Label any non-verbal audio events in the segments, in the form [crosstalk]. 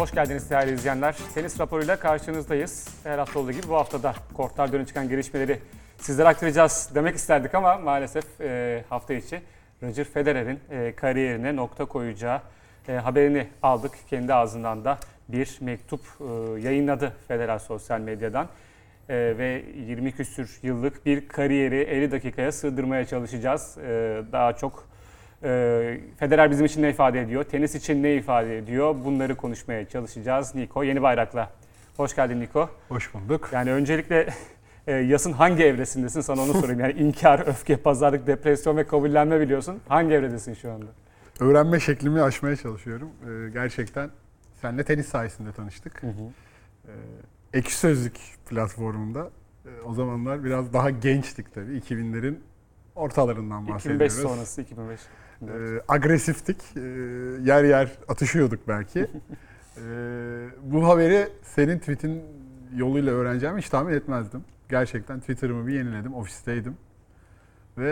Hoş geldiniz değerli izleyenler. Tenis raporuyla karşınızdayız. Her hafta olduğu gibi bu haftada kortlar dönü çıkan gelişmeleri sizlere aktaracağız demek isterdik ama maalesef e, hafta içi Roger Federer'in e, kariyerine nokta koyacağı e, haberini aldık. Kendi ağzından da bir mektup e, yayınladı Federer sosyal medyadan. E, ve 20 küsür yıllık bir kariyeri 50 dakikaya sığdırmaya çalışacağız. E, daha çok e, Federer bizim için ne ifade ediyor, tenis için ne ifade ediyor bunları konuşmaya çalışacağız. Niko Yeni Bayrak'la. Hoş geldin Niko. Hoş bulduk. Yani öncelikle [laughs] e, yasın hangi evresindesin sana onu sorayım. Yani inkar, [laughs] öfke, pazarlık, depresyon ve kabullenme biliyorsun. Hangi evredesin şu anda? Öğrenme şeklimi aşmaya çalışıyorum. Ee, gerçekten seninle tenis sayesinde tanıştık. Hı hı. Ee, Ekşi Sözlük platformunda e, o zamanlar biraz daha gençtik tabii. 2000'lerin ortalarından 2005 bahsediyoruz. sonrası 2005. Ee, agresiftik. Ee, yer yer atışıyorduk belki. [laughs] Ee, bu haberi senin tweetin yoluyla öğreneceğimi hiç tahmin etmezdim. Gerçekten Twitter'ımı bir yeniledim. Ofisteydim. Ve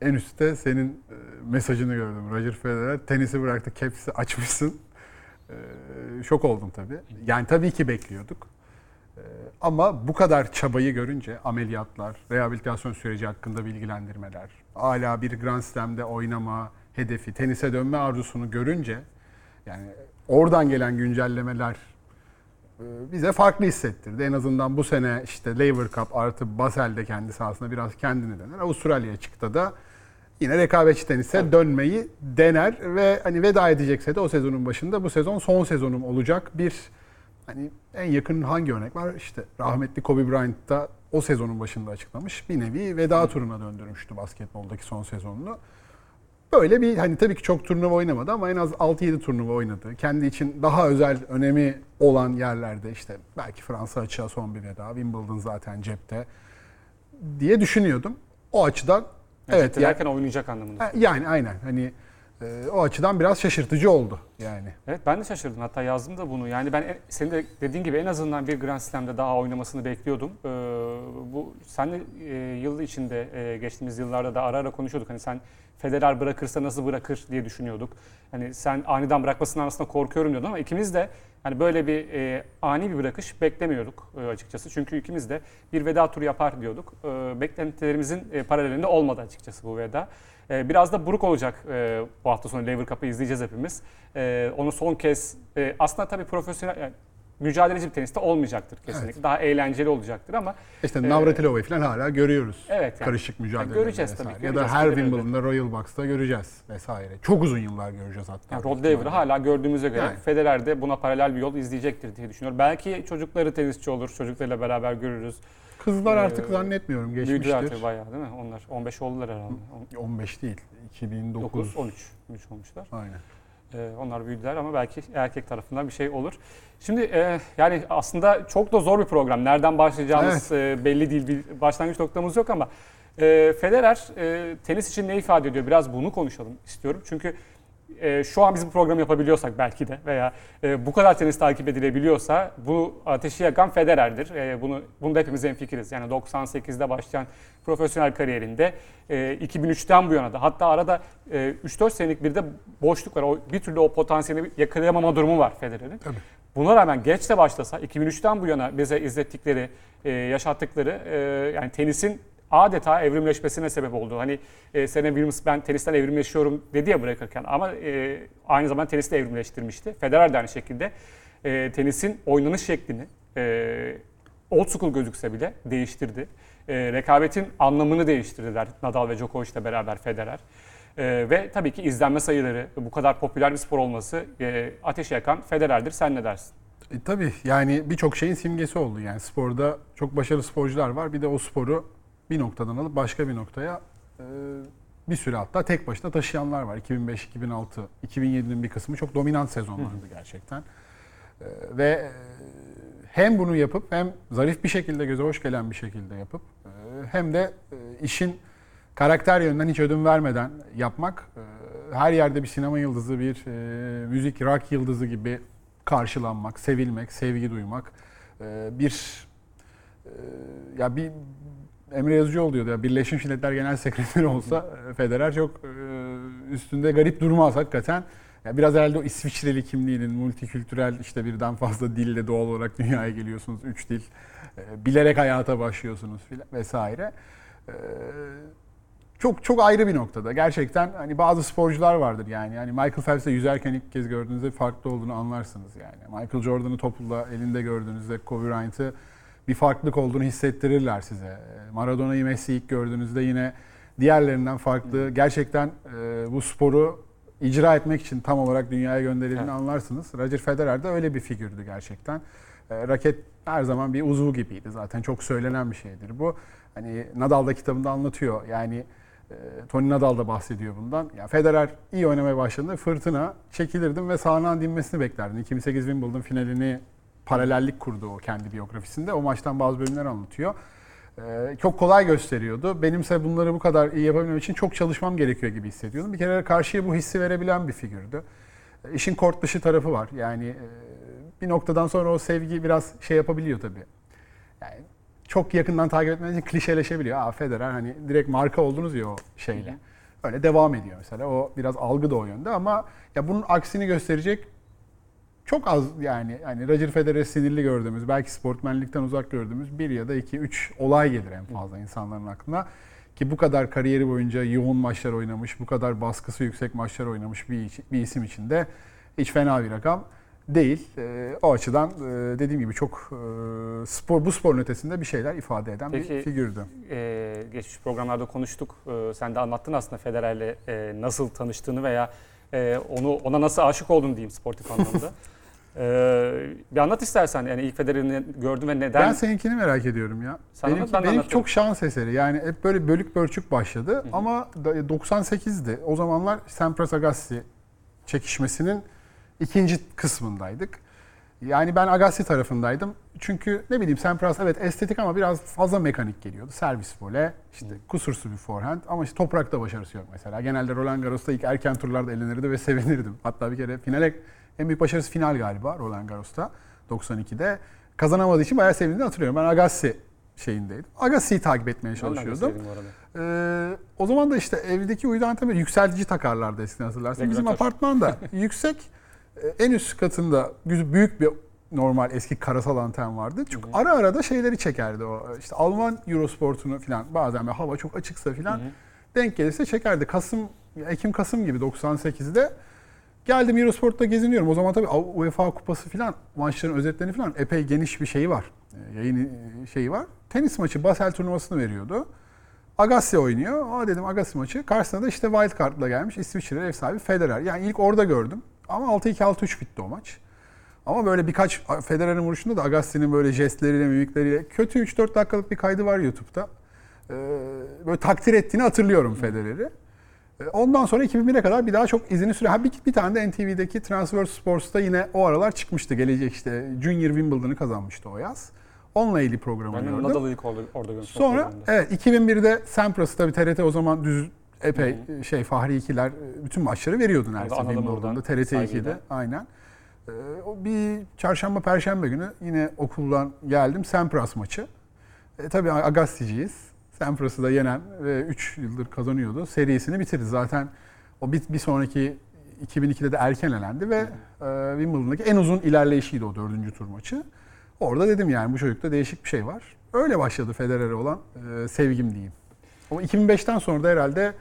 e, en üstte senin e, mesajını gördüm. Roger Federer tenisi bıraktı, caps'i açmışsın. Şok oldum tabii. Yani tabii ki bekliyorduk. Ee, ama bu kadar çabayı görünce ameliyatlar, rehabilitasyon süreci hakkında bilgilendirmeler, hala bir Grand Slam'de oynama hedefi, tenise dönme arzusunu görünce yani oradan gelen güncellemeler e, bize farklı hissettirdi. En azından bu sene işte Laver Cup artı Basel'de kendi sahasında biraz kendini dener. Avustralya çıktı da yine rekabetçi tenise dönmeyi dener ve hani veda edecekse de o sezonun başında bu sezon son sezonum olacak bir hani en yakın hangi örnek var? İşte rahmetli Kobe Bryant da o sezonun başında açıklamış. Bir nevi veda turuna döndürmüştü basketboldaki son sezonunu. Böyle bir hani tabii ki çok turnuva oynamadı ama en az 6-7 turnuva oynadı. Kendi için daha özel önemi olan yerlerde işte belki Fransa açığa son bir veda, Wimbledon zaten cepte diye düşünüyordum. O açıdan Evet, evet yani, derken oynayacak anlamında. Ha, yani aynen hani e, o açıdan biraz şaşırtıcı oldu yani. Evet ben de şaşırdım. Hatta yazdım da bunu. Yani ben en- senin de dediğin gibi en azından bir Grand Slam'de daha oynamasını bekliyordum. Ee, bu senle e, yıl içinde e, geçtiğimiz yıllarda da ara ara konuşuyorduk. Hani sen Federer bırakırsa nasıl bırakır diye düşünüyorduk. Hani sen aniden bırakmasından aslında korkuyorum diyordun ama ikimiz de hani böyle bir e, ani bir bırakış beklemiyorduk e, açıkçası. Çünkü ikimiz de bir veda turu yapar diyorduk. E, beklentilerimizin e, paralelinde olmadı açıkçası bu veda. E, biraz da buruk olacak e, bu hafta sonu Lever Cup'ı izleyeceğiz hepimiz. E, onu son kez e, aslında tabii profesyonel yani mücadeleci bir teniste olmayacaktır kesinlikle. Daha eğlenceli olacaktır ama İşte Ee, Navratilova'yı falan hala görüyoruz. Evet, yani. Karışık mücadele. göreceğiz tabii, Ya da göreceğiz. her. Wimbledon'da Royal Box'ta göreceğiz vesaire. Çok uzun yıllar göreceğiz hatta. yani Rod Laver'ı hala gördüğümüze göre Yani. Federer de buna paralel bir yol izleyecektir diye düşünüyorum. Belki çocukları tenisçi olur, çocuklarıyla beraber görürüz. Kızlar artık Ee, zannetmiyorum Büyüdüler geçmiştir. tabii bayağı değil mi? Onlar 15 oldular herhalde. 15 değil. 2009. 9, 13, 13 olmuşlar. Aynen. Ee, onlar büyüdüler ama belki erkek tarafından bir şey olur. Şimdi e, yani aslında çok da zor bir program. Nereden başlayacağımız e, belli değil. Bir başlangıç noktamız yok ama e, Federer e, tenis için ne ifade ediyor? Biraz bunu konuşalım istiyorum. Çünkü e, şu an biz bu programı yapabiliyorsak belki de veya e, bu kadar tenis takip edilebiliyorsa bu ateşi yakan Federer'dir. E, bunu bunu da hepimiz hemfikiriz. Yani 98'de başlayan profesyonel kariyerinde e, 2003'ten bu yana da hatta arada e, 3-4 senelik bir de boşluk var. O, bir türlü o potansiyeli yakalayamama durumu var Federer'in. Tabii. Buna rağmen geç de başlasa 2003'ten bu yana bize izlettikleri, e, yaşattıkları e, yani tenisin adeta evrimleşmesine sebep oldu. Hani e, Serena Williams ben tenisten evrimleşiyorum dedi ya bırakırken ama e, aynı zamanda tenisi de evrimleştirmişti. Federer de aynı şekilde e, tenisin oynanış şeklini e, old school gözükse bile değiştirdi. E, rekabetin anlamını değiştirdiler Nadal ve Djokovic'le beraber Federer. E, ve tabii ki izlenme sayıları, bu kadar popüler bir spor olması e, ateşi yakan Federer'dir. Sen ne dersin? E, tabii yani birçok şeyin simgesi oldu. Yani sporda çok başarılı sporcular var. Bir de o sporu bir noktadan alıp başka bir noktaya e, bir süre hatta tek başına taşıyanlar var. 2005, 2006, 2007'nin bir kısmı çok dominant sezonlardı gerçekten. E, ve e, hem bunu yapıp hem zarif bir şekilde göze hoş gelen bir şekilde yapıp e, hem de e, işin karakter yönünden hiç ödün vermeden yapmak e, her yerde bir sinema yıldızı, bir e, müzik, rock yıldızı gibi karşılanmak, sevilmek, sevgi duymak e, bir e, ya bir Emre Yazıcıoğlu diyordu ya Birleşmiş Milletler Genel Sekreteri olsa e, Federer çok e, üstünde garip durmaz hakikaten. Yani biraz herhalde o İsviçreli kimliğinin multikültürel işte birden fazla dille doğal olarak dünyaya geliyorsunuz. Üç dil. e, Bilerek hayata başlıyorsunuz filan vesaire. Çok çok ayrı bir noktada. Gerçekten hani bazı sporcular vardır yani. Yani Michael Phelps'e yüzerken ilk kez gördüğünüzde farklı olduğunu anlarsınız yani. Michael Jordan'ı topla elinde gördüğünüzde Kobe Bryant'ı bir farklılık olduğunu hissettirirler size. Maradona'yı Messi ilk gördüğünüzde yine diğerlerinden farklı. Gerçekten e, bu sporu icra etmek için tam olarak dünyaya gönderildiğini Evet. anlarsınız. Roger Federer de öyle bir figürdü gerçekten. E, raket her zaman bir uzuv gibiydi zaten. Çok söylenen bir şeydir bu. Hani Nadal da kitabında anlatıyor. Yani e, Tony Nadal da bahsediyor bundan. Ya Federer iyi oynamaya başladığında fırtına çekilirdim ve sağından dinmesini beklerdim. 2008 Wimbledon finalini paralellik kurdu o kendi biyografisinde. O maçtan bazı bölümler anlatıyor. Ee, çok kolay gösteriyordu. Benimse bunları bu kadar iyi yapabilmem için çok çalışmam gerekiyor gibi hissediyordum. Bir kere karşıya bu hissi verebilen bir figürdü. E, İşin kort dışı tarafı var. Yani e, bir noktadan sonra o sevgi biraz şey yapabiliyor tabii. Yani çok yakından takip etmeniz için klişeleşebiliyor. Aa Federer hani direkt marka oldunuz ya o şeyle. Öyle devam ediyor mesela. O biraz algı da o yönde ama ya bunun aksini gösterecek çok az yani yani Roger Federer'i sinirli gördüğümüz, belki sportmenlikten uzak gördüğümüz bir ya da iki, üç olay gelir en fazla insanların aklına. Ki bu kadar kariyeri boyunca yoğun maçlar oynamış, bu kadar baskısı yüksek maçlar oynamış bir, bir isim için de hiç fena bir rakam değil. Ee, o açıdan e, dediğim gibi çok e, spor bu sporun ötesinde bir şeyler ifade eden bir Peki, figürdü. Ee, geçmiş programlarda konuştuk. Ee, sen de anlattın aslında Federer'le e, nasıl tanıştığını veya e, onu ona nasıl aşık oldun diyeyim sportif anlamda. [laughs] Ee, bir anlat istersen yani ilk Federer'i gördün ve neden? Ben seninkini merak ediyorum ya. Sen anlat, benimki ben de benimki çok şans eseri. Yani hep böyle bölük pörçük başladı. Ama da- 98'di. O zamanlar Sampras Agassi çekişmesinin ikinci kısmındaydık. Yani ben Agassi tarafındaydım. Çünkü ne bileyim Sampras evet estetik ama biraz fazla mekanik geliyordu. Servis vole, işte kusursuz bir forehand ama işte toprakta başarısı yok mesela. Genelde Roland Garros'ta ilk erken turlarda elenirdi ve [laughs] sevinirdim. Hatta bir kere finale en büyük başarısı final galiba Roland Garros'ta 92'de. Kazanamadığı için bayağı sevindiğini hatırlıyorum. Ben Agassi şeyindeydim. Agassi'yi takip etmeye çalışıyordum. Ee, o zaman da işte evdeki uydu anteni yükseltici takarlardı eskiden hatırlarsın. Bizim Regülatör. apartmanda [laughs] yüksek e, en üst katında büyük bir normal eski karasal anten vardı. Çok ara ara da şeyleri çekerdi o. İşte Alman Eurosport'unu falan bazen böyle hava çok açıksa falan denk gelirse çekerdi. Kasım Ekim Kasım gibi 98'de geldim Eurosport'ta geziniyorum. O zaman tabii UEFA kupası falan maçların özetlerini falan epey geniş bir şeyi var. E, Yayın e, şeyi var. Tenis maçı Basel turnuvasını veriyordu. Agassi oynuyor. Aa dedim Agassi maçı. Karşısına da işte wild card'la gelmiş İsviçre ev sahibi Federer. Yani ilk orada gördüm. Ama 6-2 6-3 bitti o maç. Ama böyle birkaç Federer'in vuruşunda da Agassi'nin böyle jestleriyle, mimikleriyle kötü 3-4 dakikalık bir kaydı var YouTube'da. Ee, böyle takdir ettiğini hatırlıyorum Federer'i. Ee, Ondan sonra 2001'e kadar bir daha çok izini. Ha bir, bir tane de NTV'deki Transfer Sports'ta yine o aralar çıkmıştı. Gelecek işte Junior Wimbledon'ı kazanmıştı o yaz. Onunla ilgili programı Ben gördüm. Nadal'ı ilk orada, orada görmüştüm. Sonra evet 2001'de Sampras'ı tabii TRT o zaman düz epey şey Fahri ikiler bütün maçları veriyordu neredeyse Wimbledon'da TRT 2'de saygıyla. aynen. Ee, o bir çarşamba perşembe günü yine okuldan geldim Sampras maçı. E, tabii Agassi'ciyiz. Sampras'ı da yenen ve 3 yıldır kazanıyordu. Serisini bitirdi. Zaten o bir, bir sonraki 2002'de de erken elendi ve e, Wimbledon'daki en uzun ilerleyişiydi o dördüncü tur maçı. Orada dedim yani bu çocukta değişik bir şey var. Öyle başladı Federer'e olan e, sevgim diyeyim. Ama 2005'ten sonra da herhalde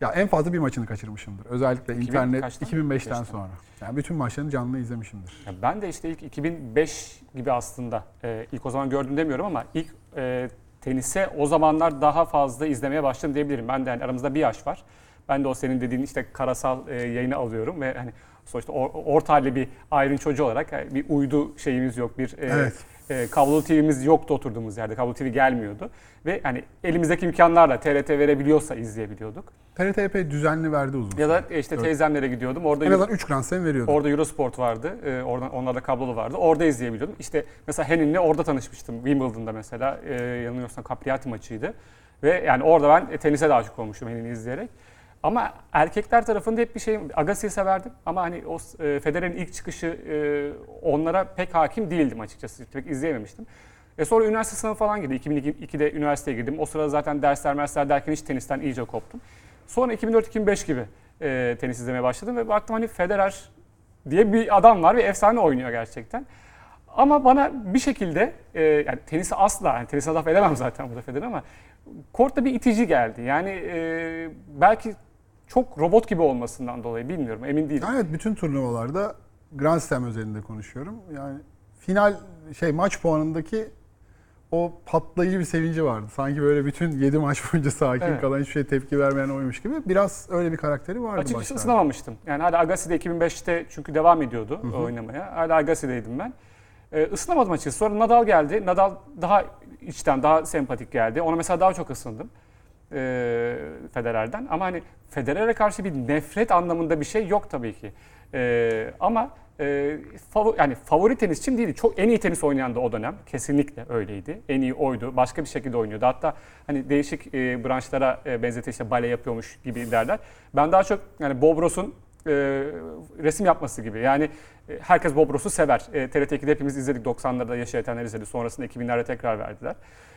ya en fazla bir maçını kaçırmışımdır. Özellikle 2000 internet kaçtan? 2005'ten Beşten. sonra. Yani bütün maçlarını canlı izlemişimdir. Ya ben de işte ilk 2005 gibi aslında e, ilk o zaman gördüm demiyorum ama ilk e, tenise o zamanlar daha fazla izlemeye başladım diyebilirim. Ben de yani aramızda bir yaş var. Ben de o senin dediğin işte karasal e, yayını alıyorum ve hani sonuçta or, orta halli bir ayrın çocuğu olarak yani bir uydu şeyimiz yok, bir e, Evet. E, kablolu TV'miz yoktu oturduğumuz yerde. Kablo TV gelmiyordu ve hani elimizdeki imkanlarla TRT verebiliyorsa izleyebiliyorduk. TRT epey düzenli verdi uzun Ya da işte Evet. teyzemlere gidiyordum. Orada en azından 3 Grand Slam veriyordu. Orada Eurosport vardı. Ee, oradan onlarda kablolu vardı. Orada izleyebiliyordum. İşte mesela Henin'le orada tanışmıştım. Wimbledon'da mesela. E, yanılmıyorsam Capriati maçıydı. Ve yani orada ben e, tenise de aşık olmuştum Henin'i izleyerek. Ama erkekler tarafında hep bir şey, Agassi'yi severdim ama hani o e, Federer'in ilk çıkışı e, onlara pek hakim değildim açıkçası. Pek izleyememiştim. E sonra üniversite sınavı falan girdi. 2002'de üniversiteye girdim. O sırada zaten dersler mersler derken hiç tenisten iyice koptum. Sonra 2004-2005 gibi e, tenis izlemeye başladım ve baktım hani Federer diye bir adam var ve efsane oynuyor gerçekten. Ama bana bir şekilde e, yani tenisi asla, yani tenise laf edemem zaten burada Federer ama kortta bir itici geldi. Yani e, belki çok robot gibi olmasından dolayı bilmiyorum emin değilim. Evet bütün turnuvalarda Grand Slam özelinde konuşuyorum. Yani final şey maç puanındaki o patlayıcı bir sevinci vardı. Sanki böyle bütün 7 maç boyunca sakin Evet. kalan hiçbir şeye tepki vermeyen oymuş gibi. Biraz öyle bir karakteri vardı Açıkçası başlarda. ısınamamıştım. Yani hala Agassi'de 2005'te çünkü devam ediyordu oynamaya. Hala Agassi'deydim ben. Ee, ısınamadım açıkçası. Sonra Nadal geldi. Nadal daha içten, daha sempatik geldi. Ona mesela daha çok ısındım. Ee, Federer'den. Ama hani Federer'e karşı bir nefret anlamında bir şey yok tabii ki. Ee, ama e, favori, yani favori tenisçim değildi. Çok en iyi tenis oynayan da o dönem. Kesinlikle öyleydi. En iyi oydu. Başka bir şekilde oynuyordu. Hatta hani değişik e, branşlara e, benzeti işte bale yapıyormuş gibi derler. Ben daha çok yani Bob Ross'un e, resim yapması gibi. Yani e, herkes Bob Ross'u sever. E, TRT2'de hepimiz izledik. 90'larda yaşayanlar izledi. Sonrasında 2000'lerde tekrar verdiler.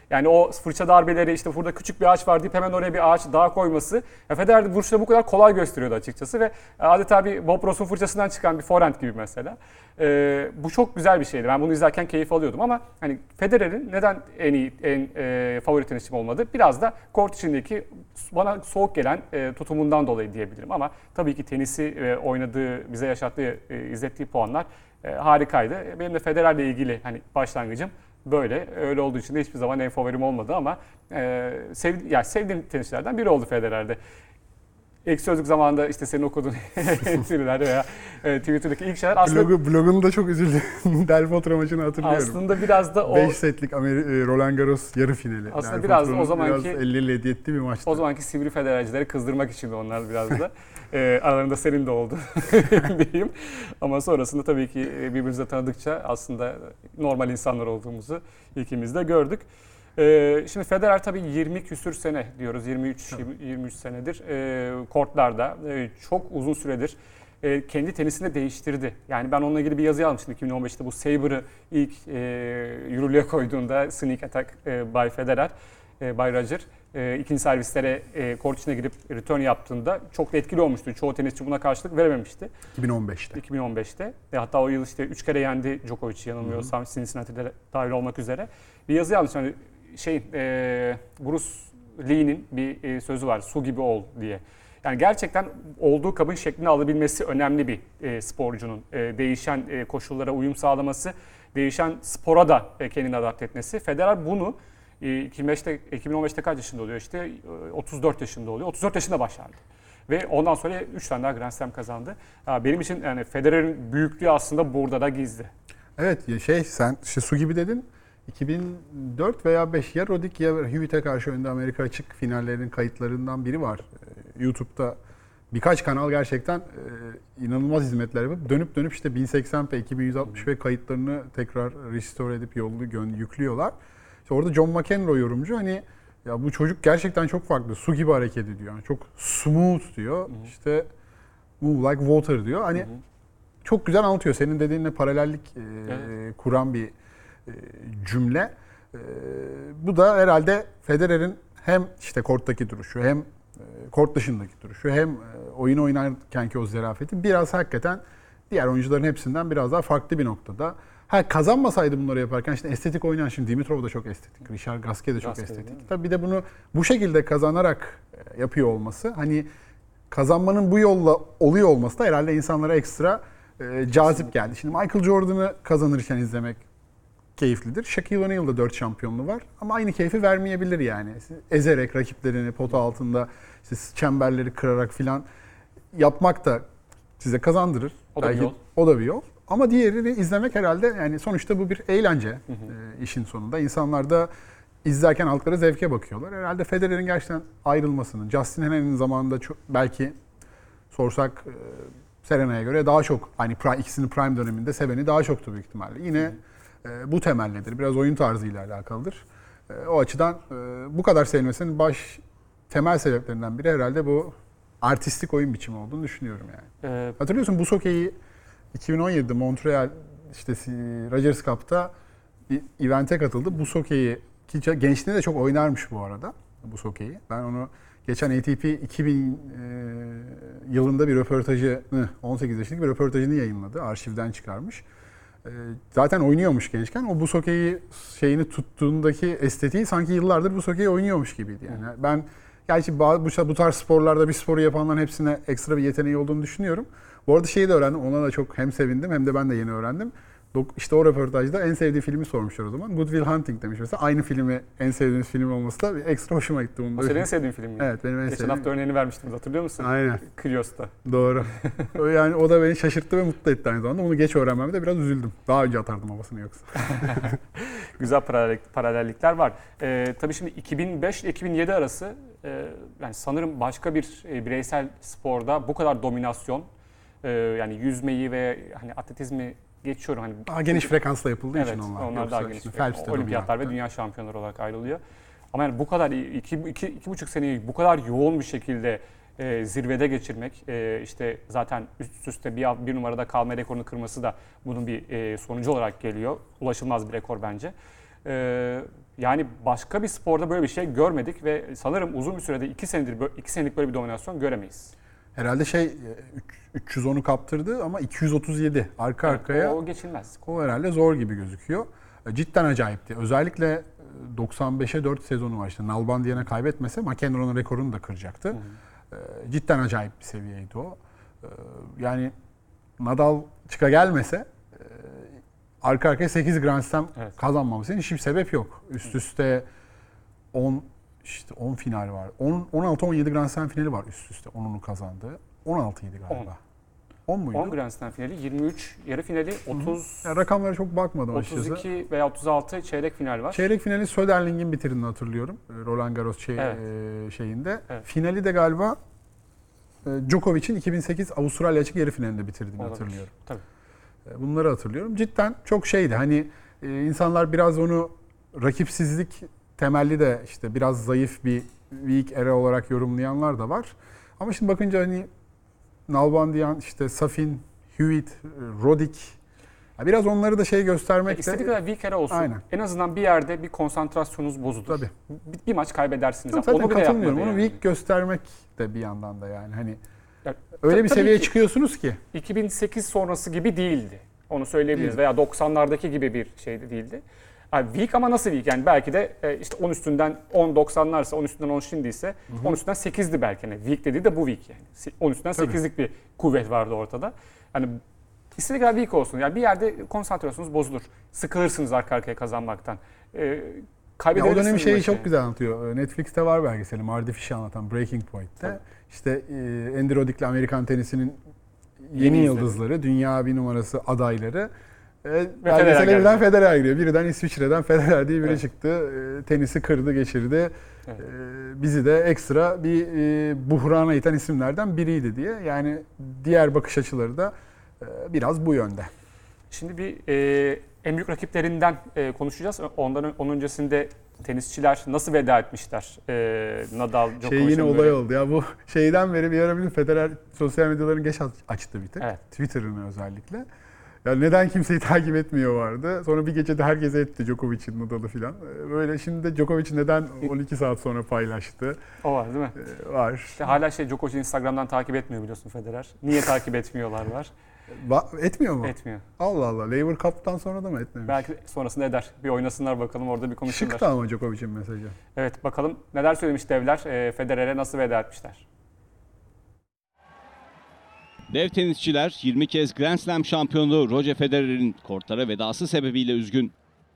Yani o fırça darbeleri işte burada küçük bir ağaç var deyip hemen oraya bir ağaç daha koyması. Ya Federer vuruşları bu kadar kolay gösteriyordu açıkçası ve adeta bir Bob Ross'un fırçasından çıkan bir forehand gibi mesela. E, bu çok güzel bir şeydi. Ben bunu izlerken keyif alıyordum ama hani Federer'in neden en iyi, en e, favori tenisçim olmadı? Biraz da kort içindeki bana soğuk gelen e, tutumundan dolayı diyebilirim ama tabii ki tenisi ve oynadığı, bize yaşattığı, e, izlettiği puanlar e, harikaydı. Benim de Federer'le ilgili hani başlangıcım böyle. Öyle olduğu için de hiçbir zaman en favorim olmadı ama e, sev, yani sevdiğim tenisçilerden biri oldu Federer'de. Ek sözlük zamanında işte senin okuduğun [laughs] entry'lerde veya e, Twitter'daki ilk şeyler aslında Blogu, blogunda çok üzüldüm. [laughs] Del Potro maçını hatırlıyorum. aslında biraz da o 5 setlik Ameri- e, Roland Garros yarı finali. Aslında Del biraz da o zamanki- biraz 50 hediye ettiği bir maçtı. O zamanki sivri federalcileri kızdırmak için de onlar biraz da. [laughs] e, aralarında senin de oldu [laughs] diyeyim. Ama sonrasında tabii ki e, birbirimizi tanıdıkça aslında normal insanlar olduğumuzu ikimiz de gördük. E, şimdi Federer tabii 20 küsür sene diyoruz. 23 20 23 senedir e, kortlarda e, çok uzun süredir e, kendi tenisini değiştirdi. Yani ben onunla ilgili bir yazı yazmıştım 2015'te bu Saber'ı ilk e, yürürlüğe koyduğunda Sneak Attack e, by Federer, e, by Roger. E, ikinci servislere e, kort içine girip return yaptığında çok da etkili olmuştu. Çoğu tenisçi buna karşılık verememişti 2015'te. 2015'te. E, hatta o yıl işte 3 kere yendi Djokovic'i yanılmıyorsam Cincinnati'de dahil olmak üzere. Bir yazı yazmış hani şey e, Bruce Lee'nin bir e, sözü var su gibi ol diye. Yani gerçekten olduğu kabın şeklini alabilmesi önemli bir e, sporcunun. E, değişen e, koşullara uyum sağlaması, değişen spora da e, kendini adapte etmesi. Federer bunu 2005'te, 2015'te kaç yaşında oluyor işte e, 34 yaşında oluyor. 34 yaşında başardı. Ve ondan sonra 3 tane daha Grand Slam kazandı. Benim için yani Federer'in büyüklüğü aslında burada da gizli. Evet şey sen işte su gibi dedin. 2004 veya 5 ya Roddick ya Hewitt'e karşı önde Amerika açık finallerinin kayıtlarından biri var. Ee, YouTube'da birkaç kanal gerçekten e, inanılmaz hizmetler yapıp dönüp dönüp işte 1080p, 2160p kayıtlarını tekrar restore edip yollu yüklüyorlar. İşte orada John McEnroe yorumcu hani ya bu çocuk gerçekten çok farklı. Su gibi hareket ediyor. Yani çok smooth diyor. İşte move like water diyor. Hani çok güzel anlatıyor. Senin dediğinle paralellik e, Evet. kuran bir e, cümle. E, bu da herhalde Federer'in hem işte korttaki duruşu hem kort dışındaki duruşu hem oyun oynarkenki o zerafeti biraz hakikaten diğer oyuncuların hepsinden biraz daha farklı bir noktada. Ha kazanmasaydı bunları yaparken işte estetik oynayan şimdi Dimitrov da çok estetik, Richard Gasquet de çok Gasquet, estetik. Tabii bir de bunu bu şekilde kazanarak e, yapıyor olması hani kazanmanın bu yolla oluyor olması da herhalde insanlara ekstra e, cazip geldi. Şimdi Michael Jordan'ı kazanırken izlemek keyiflidir. Shaquille O'Neal'da 4 şampiyonluğu var ama aynı keyfi vermeyebilir yani. Ezerek rakiplerini pota altında işte çemberleri kırarak filan yapmak da size kazandırır. O da bir yol. O da bir yol. Ama diğerini izlemek herhalde yani sonuçta bu bir eğlence e, işin sonunda. İnsanlar da izlerken aldıkları zevke bakıyorlar. Herhalde Federer'in gerçekten ayrılmasının, Justin Henne'nin zamanında çok belki sorsak e, Serena'ya göre daha çok hani prime, ikisinin prime döneminde seveni daha çoktu büyük ihtimalle. Yine e, bu temellidir. Biraz oyun tarzıyla alakalıdır. E, o açıdan e, bu kadar sevilmesinin baş temel sebeplerinden biri herhalde bu artistik oyun biçimi olduğunu düşünüyorum yani. Ee, Hatırlıyorsun bu sokeyi 2017'de Montreal işte Rogers Cup'ta bir event'e katıldı. Bu sokeyi ki gençliğinde de çok oynarmış bu arada bu sokeyi. Ben onu geçen ATP 2000 e, yılında bir röportajını, 18 yaşındaki bir röportajını yayınladı. Arşivden çıkarmış. E, zaten oynuyormuş gençken. O bu sokeyi şeyini tuttuğundaki estetiği sanki yıllardır bu sokeyi oynuyormuş gibiydi. Yani ben gerçi bu, bu tarz sporlarda bir sporu yapanların hepsine ekstra bir yeteneği olduğunu düşünüyorum. Bu arada şeyi de öğrendim. Ona da çok hem sevindim hem de ben de yeni öğrendim. İşte o röportajda en sevdiği filmi sormuşlar o zaman. Good Will Hunting demiş mesela. Aynı filmi en sevdiğiniz film olması da bir ekstra hoşuma gitti. Bunu O senin en sevdiğin film mi? Evet benim en Geçen sevdiğim. hafta örneğini vermiştim hatırlıyor musun? Aynen Krios'ta. doğru. [laughs] Yani o da beni şaşırttı ve mutlu etti aynı zamanda. Onu geç öğrenmemde de biraz üzüldüm. Daha önce atardım havasını yoksa. [laughs] Güzel paralellik, paralellikler var. Ee, tabii şimdi 2005 ile 2007 arası e, yani sanırım başka bir e, bireysel sporda bu kadar dominasyon e, yani yüzmeyi ve hani atletizmi geçiyorum hani Daha geniş frekansla yapıldığı evet için onlar. onlar Yoksa daha geniş. işte de Olimpiyatlar ve dünya şampiyonları olarak ayrılıyor. Ama yani bu kadar iki, iki, iki buçuk seneyi bu kadar yoğun bir şekilde e, zirvede geçirmek e, işte zaten üst üste bir, bir numarada kalma rekorunu kırması da bunun bir e, sonucu olarak geliyor. Ulaşılmaz bir rekor bence. E, yani başka bir sporda böyle bir şey görmedik ve sanırım uzun bir sürede iki senedir iki senelik böyle bir dominasyon göremeyiz. Herhalde şey e, üç- 310'u kaptırdı ama 237 arka Evet, arkaya. o, geçilmez. O herhalde zor gibi gözüküyor. E, Cidden acayipti. Özellikle e, 95'e 4 sezonu var işte. Nalbandiyan'a kaybetmese McEnroe'nun rekorunu da kıracaktı. E, Cidden acayip bir seviyeydi o. E, Yani Nadal çıka gelmese arka arkaya 8 Grand Slam Evet. kazanmaması için hiçbir sebep yok. Üst üste 10 işte 10 final var. 10 16 17 Grand Slam finali var üst üste. 10'unu kazandığı. 16 idi galiba. 10 muydu? 10 Grand Slam finali, 23 yarı finali, 30 Ya rakamlara çok bakmadım açıkçası. 32 veya 36 çeyrek final var. Çeyrek finali Söderling'in bitirdiğini hatırlıyorum. E, Roland Garros şey, Evet. e, şeyinde. Evet. Finali de galiba e, Djokovic'in 2008 Avustralya açık yarı finalinde bitirdiğini Olabilir. hatırlıyorum. Tabii. E, Bunları hatırlıyorum. Cidden çok şeydi. Hani e, insanlar biraz onu rakipsizlik temelli de işte biraz zayıf bir weak era olarak yorumlayanlar da var. Ama şimdi bakınca hani Nalbandiyan, işte Safin, Hewitt, e, Roddick ya biraz onları da şey göstermek de İstediği kadar weak era olsun. Aynen. En azından bir yerde bir konsantrasyonunuz bozulur. Tabii. Bir, bir maç kaybedersiniz. Zaten Onu bile katılmıyorum. Onu yani. weak göstermek de bir yandan da yani hani Ya, öyle bir tabii seviyeye çıkıyorsunuz ki 2008 sonrası gibi değildi. Onu söyleyebiliriz. Değil. Veya 90'lardaki gibi bir şey de değildi. Yani weak ama nasıl weak? Yani belki de e, işte 10 üstünden 10 90'larsa 10 üstünden 10 şimdiyse 10 üstünden 8'di belki. Yani weak dediği de bu weak yani. Se- 10 üstünden Tabii. 8'lik bir kuvvet vardı ortada. Yani istediği kadar weak olsun. Yani bir yerde konsantrasyonunuz bozulur. Sıkılırsınız arka arkaya kazanmaktan. E, ya o dönemin şeyi çok güzel anlatıyor. Netflix'te var belgeseli Mardy Fish'i anlatan Breaking Point'te. Tabii. İşte e, Andy Roddick'le Amerikan tenisinin yeni, Yeni yıldızları, dünya bir numarası adayları. E, Federer belgesele geldi. birden Federer giriyor. Birden İsviçre'den Federer diye biri Evet. çıktı. E, tenisi kırdı, geçirdi. Evet. E, bizi de ekstra bir e, buhrana iten isimlerden biriydi diye. Yani diğer bakış açıları da e, biraz bu yönde. Şimdi bir e, en büyük rakiplerinden e, konuşacağız. Ondan onun öncesinde tenisçiler nasıl veda etmişler? E, Nadal, Djokovic. Şey yine böyle- olay oldu ya bu şeyden beri bir ara Federer sosyal medyalarını geç aç- açtı bir tek. Evet. Twitter'ını özellikle. Ya neden kimseyi [laughs] takip etmiyor vardı. Sonra bir gecede herkese etti Djokovic'in Nadal'ı falan. Ee, Böyle şimdi de Djokovic neden 12 saat sonra paylaştı O var değil mi? ee, var. İşte hala şey Djokovic'i Instagram'dan takip etmiyor biliyorsun Federer. Niye takip etmiyorlar var? [laughs] Va- etmiyor mu? Etmiyor. Allah Allah. Laver Cup'tan sonra da mı etmemiş? Belki sonrasında eder. Bir oynasınlar bakalım orada bir konuşurlar. Şıktı ama Djokovic'in mesajı. Evet bakalım neler söylemiş devler. E, Federer'e nasıl veda etmişler? Dev tenisçiler 20 kez Grand Slam şampiyonu Roger Federer'in kortlara vedası sebebiyle üzgün.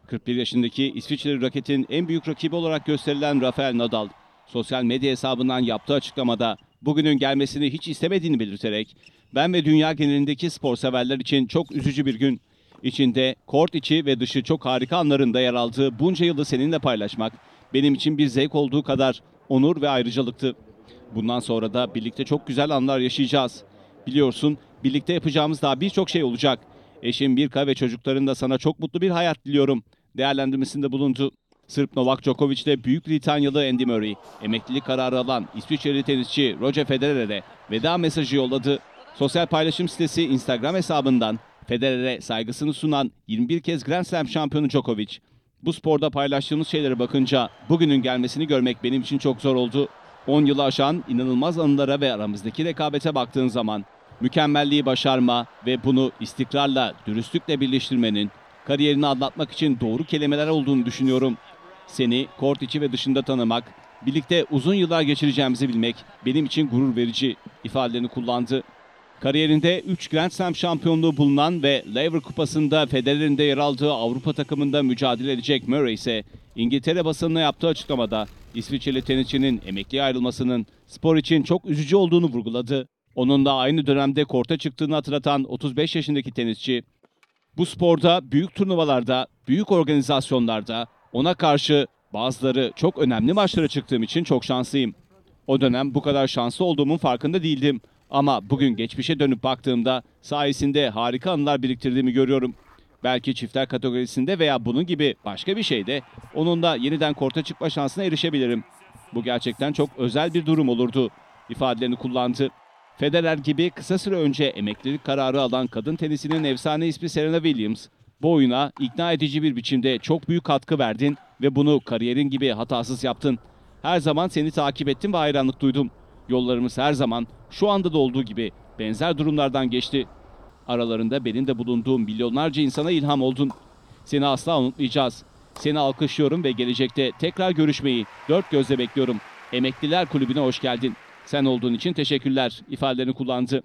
41 yaşındaki İsviçreli raketin en büyük rakibi olarak gösterilen Rafael Nadal, sosyal medya hesabından yaptığı açıklamada bugünün gelmesini hiç istemediğini belirterek ben ve dünya genelindeki spor severler için çok üzücü bir gün. İçinde kort içi ve dışı çok harika anlarında yer aldığı bunca yılı seninle paylaşmak benim için bir zevk olduğu kadar onur ve ayrıcalıktı. Bundan sonra da birlikte çok güzel anlar yaşayacağız. Biliyorsun birlikte yapacağımız daha birçok şey olacak. Eşim Birka ve çocukların da sana çok mutlu bir hayat diliyorum. Değerlendirmesinde bulundu. Sırp Novak Djokovic ile Büyük Britanyalı Andy Murray, emeklilik kararı alan İsviçreli tenisçi Roger Federer'e veda mesajı yolladı. Sosyal paylaşım sitesi Instagram hesabından Federer'e saygısını sunan 21 kez Grand Slam şampiyonu Djokovic, bu sporda paylaştığımız şeylere bakınca bugünün gelmesini görmek benim için çok zor oldu. 10 yılı aşan inanılmaz anılara ve aramızdaki rekabete baktığın zaman mükemmelliği başarma ve bunu istikrarla, dürüstlükle birleştirmenin kariyerini anlatmak için doğru kelimeler olduğunu düşünüyorum. Seni kort içi ve dışında tanımak, birlikte uzun yıllar geçireceğimizi bilmek benim için gurur verici ifadelerini kullandı. Kariyerinde 3 Grand Slam şampiyonluğu bulunan ve Lever Kupası'nda Federer'in de yer aldığı Avrupa takımında mücadele edecek Murray ise İngiltere basınına yaptığı açıklamada İsviçreli tenisçinin emekliye ayrılmasının spor için çok üzücü olduğunu vurguladı. Onun da aynı dönemde korta çıktığını hatırlatan 35 yaşındaki tenisçi, bu sporda büyük turnuvalarda, büyük organizasyonlarda ona karşı bazıları çok önemli maçlara çıktığım için çok şanslıyım. O dönem bu kadar şanslı olduğumun farkında değildim. Ama bugün geçmişe dönüp baktığımda sayesinde harika anılar biriktirdiğimi görüyorum. Belki çiftler kategorisinde veya bunun gibi başka bir şeyde onunla yeniden korta çıkma şansına erişebilirim. Bu gerçekten çok özel bir durum olurdu ifadelerini kullandı. Federer gibi kısa süre önce emeklilik kararı alan kadın tenisinin efsane ismi Serena Williams, bu oyuna ikna edici bir biçimde çok büyük katkı verdin ve bunu kariyerin gibi hatasız yaptın. Her zaman seni takip ettim ve hayranlık duydum. Yollarımız her zaman şu anda da olduğu gibi benzer durumlardan geçti. Aralarında benim de bulunduğum milyonlarca insana ilham oldun. Seni asla unutmayacağız. Seni alkışlıyorum ve gelecekte tekrar görüşmeyi dört gözle bekliyorum. Emekliler Kulübü'ne hoş geldin. Sen olduğun için teşekkürler ifadelerini kullandı.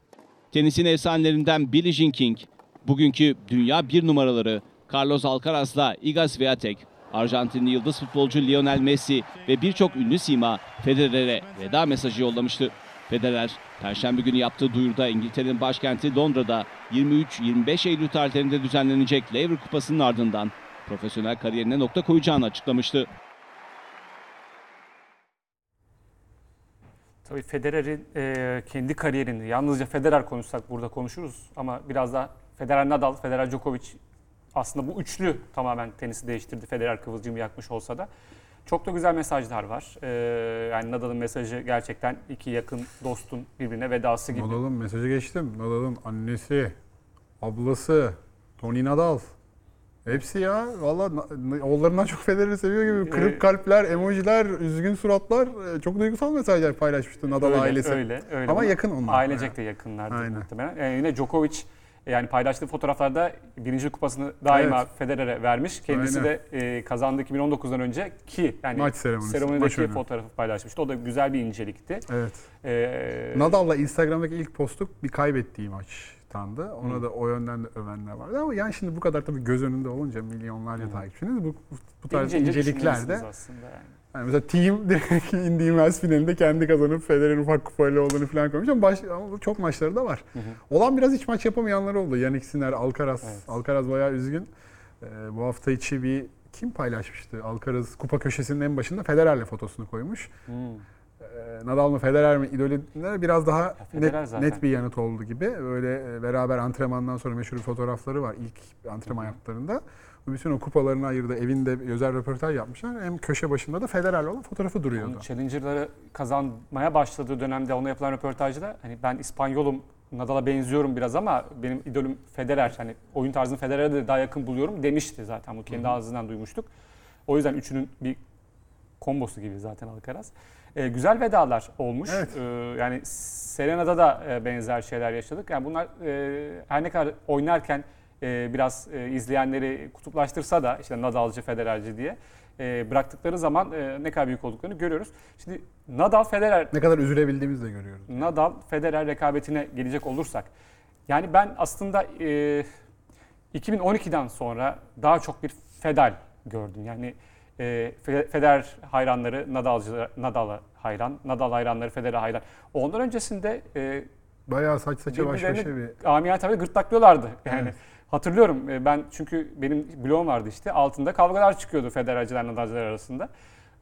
Tenisin efsanelerinden Billie Jean King, bugünkü dünya bir numaraları Carlos Alcaraz'la Iga Swiatek, Arjantinli yıldız futbolcu Lionel Messi ve birçok ünlü sima Federer'e veda mesajı yollamıştı. Federer, Perşembe günü yaptığı duyuruda İngiltere'nin başkenti Londra'da 23-25 Eylül tarihlerinde düzenlenecek Lever Kupası'nın ardından profesyonel kariyerine nokta koyacağını açıklamıştı. Tabii Federer'in e, kendi kariyerini yalnızca Federer konuşsak burada konuşuruz ama biraz da Federer Nadal, Federer Djokovic aslında bu üçlü tamamen tenisi değiştirdi. Federer kıvılcımı yakmış olsa da. Çok da güzel mesajlar var. E, yani Nadal'ın mesajı gerçekten iki yakın dostun birbirine vedası gibi. Nadal'ın mesajı geçtim. Nadal'ın annesi, ablası, Tony Nadal. Hepsi ya. Valla oğullarından çok Federer'i seviyor gibi. Kırık Ee, kalpler, emojiler, üzgün suratlar. e, Çok duygusal mesajlar paylaşmıştı Nadal öyle, ailesi. Öyle, öyle. Ama Ama yakın onlar. Ailecek de yakınlardı Aynen. muhtemelen. E, yine Djokovic yani paylaştığı fotoğraflarda birinci kupasını daima Evet. Federer'e vermiş. Kendisi Aynen. de e, kazandığı 2019'dan önce ki yani Maç seremonisi, maç seremonideki önü. fotoğrafı paylaşmıştı. O da güzel bir incelikti. Evet. E, Nadal'la Instagram'daki ilk postu bir kaybettiği maçtandı. Ona Hı. da o yönden de övenler vardı. Ama yani şimdi bu kadar tabii göz önünde olunca milyonlarca takipçiniz bu, bu, tarz ince ince incelikler de aslında yani. Yani mesela team [laughs] direkt indiğimiz finalinde kendi kazanıp Federer'in ufak kupayla olduğunu falan koymuş ama, baş, ama çok maçları da var. Hı hı. Olan biraz hiç maç yapamayanlar oldu. Yannick Sinner, Alcaraz. Evet. Alcaraz bayağı üzgün. Ee, bu hafta içi bir kim paylaşmıştı? Alcaraz kupa köşesinin en başında Federer'le fotosunu koymuş. Ee, Nadal mı Federer mi idolüne biraz daha net, zaten. net bir yanıt oldu gibi. Böyle e, beraber antrenmandan sonra meşhur fotoğrafları var ilk antrenman yaptıklarında. Bütün o kupalarını ayırdı. Evinde özel röportaj yapmışlar. Hem köşe başında da Federer'le olan fotoğrafı duruyordu. Onun Challenger'ları kazanmaya başladığı dönemde ona yapılan röportajda hani ben İspanyolum Nadal'a benziyorum biraz ama benim idolüm Federer. Hani oyun tarzını Federer'e de daha yakın buluyorum demişti zaten. Bu kendi ağzından duymuştuk. O yüzden üçünün bir kombosu gibi zaten Alcaraz. Ee, güzel vedalar olmuş. Evet. Ee, yani Serena'da da e, benzer şeyler yaşadık. Yani bunlar e, her ne kadar oynarken e, biraz e, izleyenleri kutuplaştırsa da işte Nadal'cı, Federer'ci diye e, bıraktıkları zaman e, ne kadar büyük olduklarını görüyoruz. Şimdi Nadal, Federer Ne kadar üzülebildiğimizi de görüyoruz. Nadal Federer rekabetine gelecek olursak yani ben aslında e, 2012'den sonra daha çok bir Fedal gördüm. Yani e, Fe- Federer hayranları Nadalcı Nadal'a hayran, Nadal hayranları Federer'e hayran. Ondan öncesinde e, Bayağı saç saça baş başa bir... amiyane tabirle gırtlaklıyorlardı. Yani Evet. Hatırlıyorum e, ben çünkü benim blogum vardı işte altında kavgalar çıkıyordu Federerciler Nadalcılar arasında.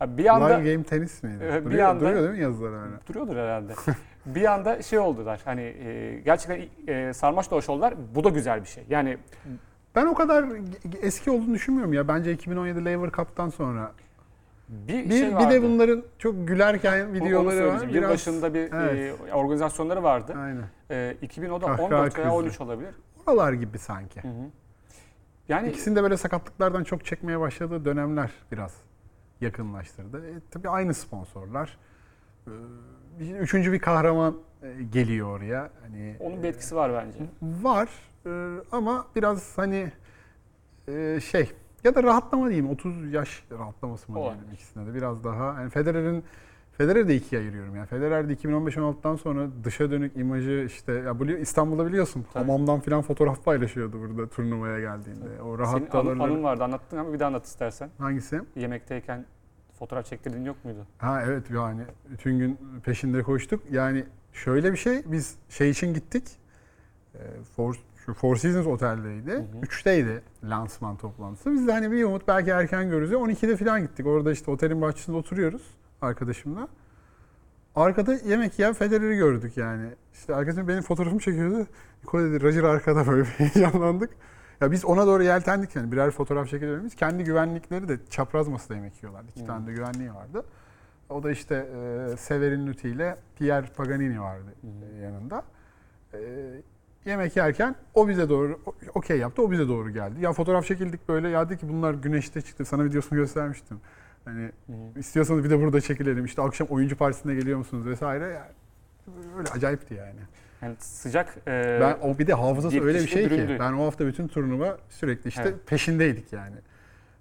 Bir anda Live game tenis miydi? Bir duruyor, anda- duruyor değil mi yazılar hala? duruyordur herhalde. [laughs] bir anda şey oldular hani e, gerçekten e, sarmaş dolaş oldular. Bu da güzel bir şey. Yani Ben o kadar eski olduğunu düşünmüyorum ya. Bence 2017 Lever Cup'tan sonra. bir, Bir, şey bir de bunların çok gülerken O- videoları var. Biraz... Yılbaşında bir Evet. e, organizasyonları vardı. Aynen. E, 2010'da Kahkaha 14 veya krizi. 13 olabilir. Oralar gibi sanki. Hı hı. Yani İkisini de böyle sakatlıklardan çok çekmeye başladığı dönemler biraz yakınlaştırdı. E, tabii aynı sponsorlar. Bir- Üçüncü bir kahraman e, geliyor oraya. Hani Onun bir etkisi var bence. var e, ama biraz hani e, şey ya da rahatlama diyeyim 30 yaş rahatlaması mı diyelim ikisine de biraz daha. Yani Federer'in Federer'i de ikiye ayırıyorum. Yani Federer de 2015-16'dan sonra dışa dönük imajı işte ya bili- İstanbul'da biliyorsun Tabii. hamamdan filan fotoğraf paylaşıyordu burada turnuvaya geldiğinde. O rahat Senin anın, anın vardı anlattın ama bir daha anlat istersen. Hangisi? Yemekteyken fotoğraf çektirdiğin yok muydu? Ha evet yani bütün gün peşinde koştuk. Yani şöyle bir şey biz şey için gittik. E, Four, şu Four Seasons oteldeydi. hı. Üçteydi lansman toplantısı. Biz de hani bir umut belki erken görürüz. diye 12'de falan gittik. Orada işte otelin bahçesinde oturuyoruz arkadaşımla. Arkada yemek yiyen Federer'i gördük yani. İşte arkadaşım benim fotoğrafımı çekiyordu. Nikola dedi Roger arkada böyle bir [laughs] heyecanlandık. Ya biz ona doğru yeltendik yani birer fotoğraf çekelim. Biz kendi güvenlikleri de çapraz masada yemek yiyorlardı. İki Hmm. tane de güvenliği vardı. O da işte e, Severin Nuti ile Pierre Paganini vardı e, yanında. E, yemek yerken o bize doğru okey yaptı. O bize doğru geldi. Ya fotoğraf çekildik böyle. Ya dedi ki bunlar güneşte çıktı. Sana videosunu göstermiştim. Hani Hı hı. istiyorsanız bir de burada çekilelim. İşte akşam oyuncu partisine geliyor musunuz vesaire. Yani öyle acayipti yani. Yani sıcak e, Ben o bir de hafızası bir öyle bir şey ki. büründü. Ben o hafta bütün turnuva sürekli işte Evet. peşindeydik yani.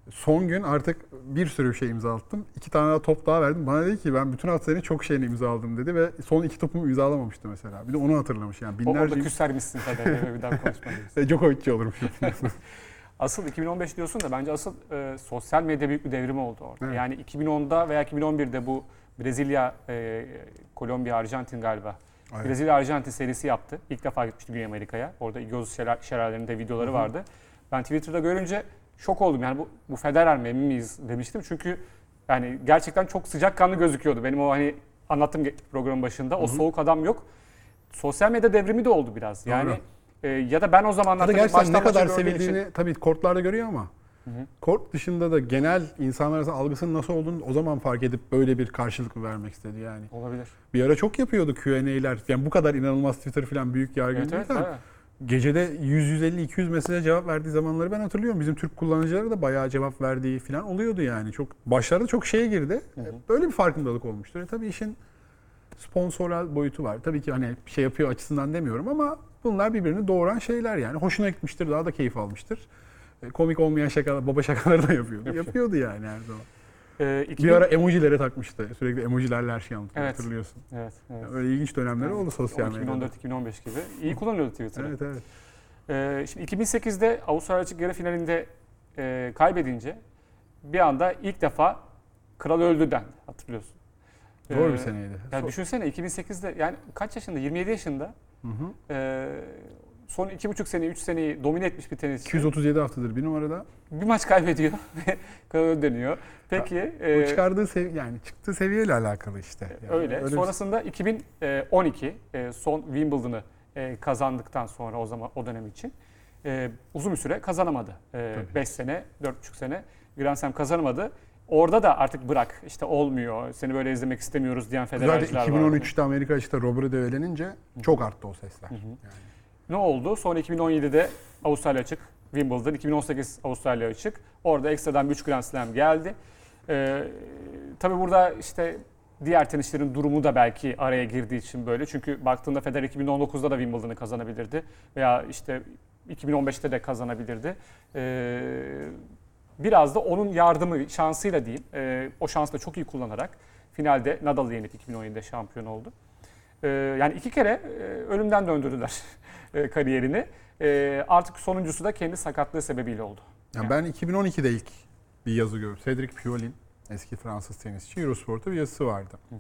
Son gün artık bir sürü şey imzalattım. İki tane daha top daha verdim. Bana dedi ki ben bütün hafta senin çok şeyini imzaladım dedi ve son iki topumu imzalamamıştı mesela. Bir de onu hatırlamış yani. o- orada Binlerce küsermişsin ve [laughs] bir daha konuşmalıyız. E, Djokovic'ci olurmuşum. [laughs] Asıl 2015 diyorsun da bence asıl e, sosyal medya büyük bir devrim oldu orada. Evet. Yani 2010'da veya 2011'de bu Brezilya, e, Kolombiya, Arjantin galiba. Evet. Brezilya Arjantin serisi yaptı. İlk defa gitmişti Güney Amerika'ya. Orada İgoz Şelaleri'nin de videoları vardı. Ben Twitter'da görünce şok oldum. Yani bu, bu Federer mi emin miyiz demiştim. Çünkü yani gerçekten çok sıcakkanlı gözüküyordu. Benim o hani anlattığım programın başında. O soğuk adam yok. Sosyal medya devrimi de oldu biraz. Yani Doğru. E, ya da ben o zamanlar tabii gerçekten ne kadar gördüğüm için- sevildiğini tabii kortlarda görüyor ama hı. kort dışında da genel insanlar arasında algısının nasıl olduğunu o zaman fark edip böyle bir karşılık mı vermek istedi yani. Olabilir. Bir ara çok yapıyordu Q&A'ler. Yani bu kadar inanılmaz Twitter falan büyük yargı Evet evet. bayağı. Gecede 100 150 200 mesele cevap verdiği zamanları ben hatırlıyorum. Bizim Türk kullanıcıları da bayağı cevap verdiği falan oluyordu yani. Çok başlarda çok şeye girdi. Hı hı. Böyle bir farkındalık olmuştur. E tabii işin sponsoral boyutu var. Tabii ki hani şey yapıyor açısından demiyorum ama bunlar birbirini doğuran şeyler yani. Hoşuna gitmiştir, daha da keyif almıştır. E, Komik olmayan şakalar, baba şakaları da yapıyordu. Yapıyor. Yapıyordu yani her zaman. Ee, Bir 2000 ara emojilere takmıştı. Sürekli emojilerle her şeyi anlatıyor. Evet. Hatırlıyorsun. Evet, evet. Öyle ilginç dönemleri oldu sosyal medyada. 2014-2015 gibi. İyi kullanıyordu Twitter'ı. Evet evet. Ee, şimdi 2008'de Avustralya açık yarı finalinde e, kaybedince bir anda ilk defa kral öldü dendi. Hatırlıyorsun. Zor Ee, bir seneydi. Ya So- düşünsene 2008'de yani kaç yaşında? 27 yaşında. Hı hı. Ee, son 2,5 sene, 3 seneyi domine etmiş bir tenisçi. 237 haftadır bir numarada. Bir maç kaybediyor [laughs] ve kral öldü deniyor. Peki. O e, çıkardığı sev yani çıktığı seviyeyle alakalı işte. Yani Öyle. bir- Sonrasında 2012 e, son Wimbledon'ı e, kazandıktan sonra o zaman o dönem için e, uzun bir süre kazanamadı. Tabii. 5 sene, 4,5 sene Grand Slam kazanamadı. Orada da artık bırak işte olmuyor, seni böyle izlemek istemiyoruz diyen federerciler Zaten vardı. 2013'te Amerika açıkta Robert'ı öğlenince çok arttı o sesler. Hı hı. Yani. Ne oldu? Sonra 2017'de Avustralya açık, Wimbledon, 2018 Avustralya açık. Orada ekstradan 3 Grand Slam geldi. Ee, tabii burada işte diğer tenisçilerin durumu da belki araya girdiği için böyle. Çünkü baktığında Federer 2019'da da Wimbledon'ı kazanabilirdi. Veya işte 2015'te de kazanabilirdi. Ee, biraz da onun yardımı, şansıyla diyeyim. Ee, o şansı da çok iyi kullanarak finalde Nadal'ı yenip 2017'de şampiyon oldu. Ee, yani iki kere e, ölümden döndürdüler [laughs] e, kariyerini. E, artık sonuncusu da kendi sakatlığı sebebiyle oldu. Yani ben 2012'de ilk bir yazı gördüm. Cedric Pioline, eski Fransız tenisçi, Eurosport'ta bir yazısı vardı. Hı hı.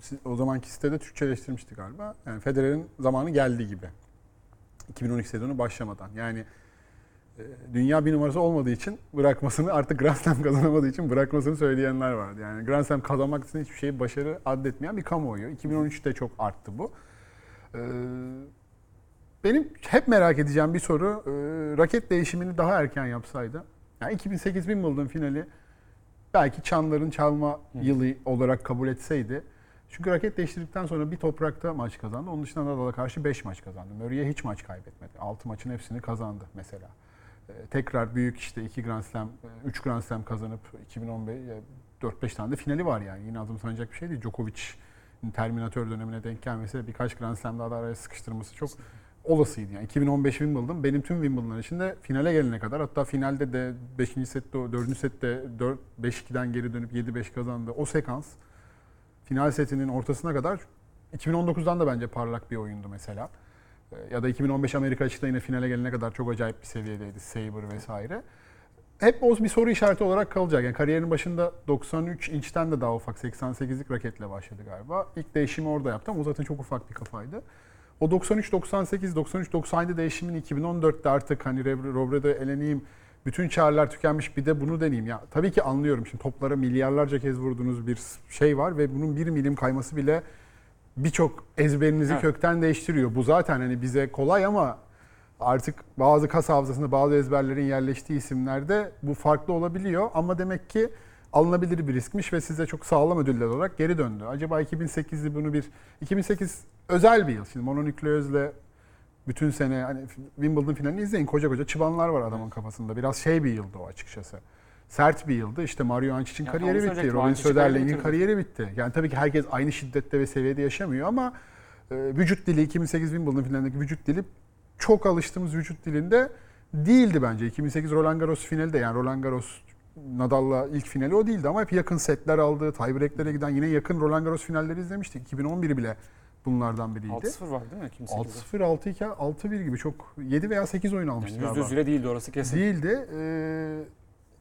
Siz- O zamanki sitede Türkçeleştirmişti galiba. Yani Federer'in zamanı geldi gibi. 2012 sezonu başlamadan. Yani e, dünya bir numarası olmadığı için bırakmasını artık Grand Slam kazanamadığı için bırakmasını söyleyenler vardı. Yani Grand Slam kazanmak için hiçbir şeyi başarı adetmeyen bir kamuoyu. 2013'te çok arttı bu. Ee, benim hep merak edeceğim bir soru. e, raket değişimini daha erken yapsaydı. Yani 2008 Wimbledon finali belki çanların çalma yılı olarak kabul etseydi. Çünkü raket değiştirdikten sonra bir toprakta maç kazandı. Onun dışında Nadal'a karşı 5 maç kazandı. Murray'e hiç maç kaybetmedi. 6 maçın hepsini kazandı mesela. Ee, tekrar büyük işte 2 Grand Slam, 3 Grand Slam kazanıp 2015 4-5 tane de finali var yani. Yine azımsanacak bir şey değil. Djokovic'in Terminator dönemine denk gelmesi birkaç Grand Slam daha da araya sıkıştırması çok olasıydı. Yani 2015 Wimbledon benim tüm Wimbledon'lar içinde finale gelene kadar hatta finalde de 5. sette, 4. sette 4 5-2'den geri dönüp 7-5 kazandı. O sekans final setinin ortasına kadar 2019'dan da bence parlak bir oyundu mesela. Ee, Ya da 2015 Amerika açıkta yine finale gelene kadar çok acayip bir seviyedeydi. Saber vesaire. Hep o bir soru işareti olarak kalacak. Yani kariyerinin başında 93 inçten de daha ufak 88'lik raketle başladı galiba. İlk değişimi orada yaptı ama o zaten çok ufak bir kafaydı. O 93-98, 93-97 değişimin 2014'te artık hani Robredo eleneyim, bütün çağrılar tükenmiş bir de bunu deneyeyim. Ya tabii ki anlıyorum şimdi toplara milyarlarca kez vurduğunuz bir şey var ve bunun bir milim kayması bile birçok ezberinizi Evet. kökten değiştiriyor. Bu zaten hani bize kolay ama artık bazı kas hafızasında bazı ezberlerin yerleştiği isimlerde bu farklı olabiliyor. Ama demek ki alınabilir bir riskmiş ve size çok sağlam ödüller olarak geri döndü. Acaba 2008'de bunu bir 2008 özel bir yıl. Şimdi mononükleozle bütün sene hani Wimbledon finalini izleyin. Koca koca çıbanlar var adamın kafasında. Biraz şey bir yıldı o açıkçası. Sert bir yıldı. İşte Mario Ancic'in Ya, kariyeri bitti. Robin Söderling'in kariyeri bitti. Yani tabii ki herkes aynı şiddette ve seviyede yaşamıyor ama e, vücut dili 2008 Wimbledon finalindeki vücut dili çok alıştığımız vücut dilinde değildi bence. 2008 Roland Garros finali de yani Roland Garros Nadal'la ilk finali o değildi ama hep yakın setler aldı. Tiebreak'lere giden yine yakın Roland Garros finalleri izlemiştik. 2011 bile bunlardan biriydi. 6-0 var değil mi? Kimse 6-0, 6-2, 6-1 gibi çok 7 veya 8 oyun almıştı yani galiba. yüzde yüzüyle değildi orası kesin. Değildi. Ee,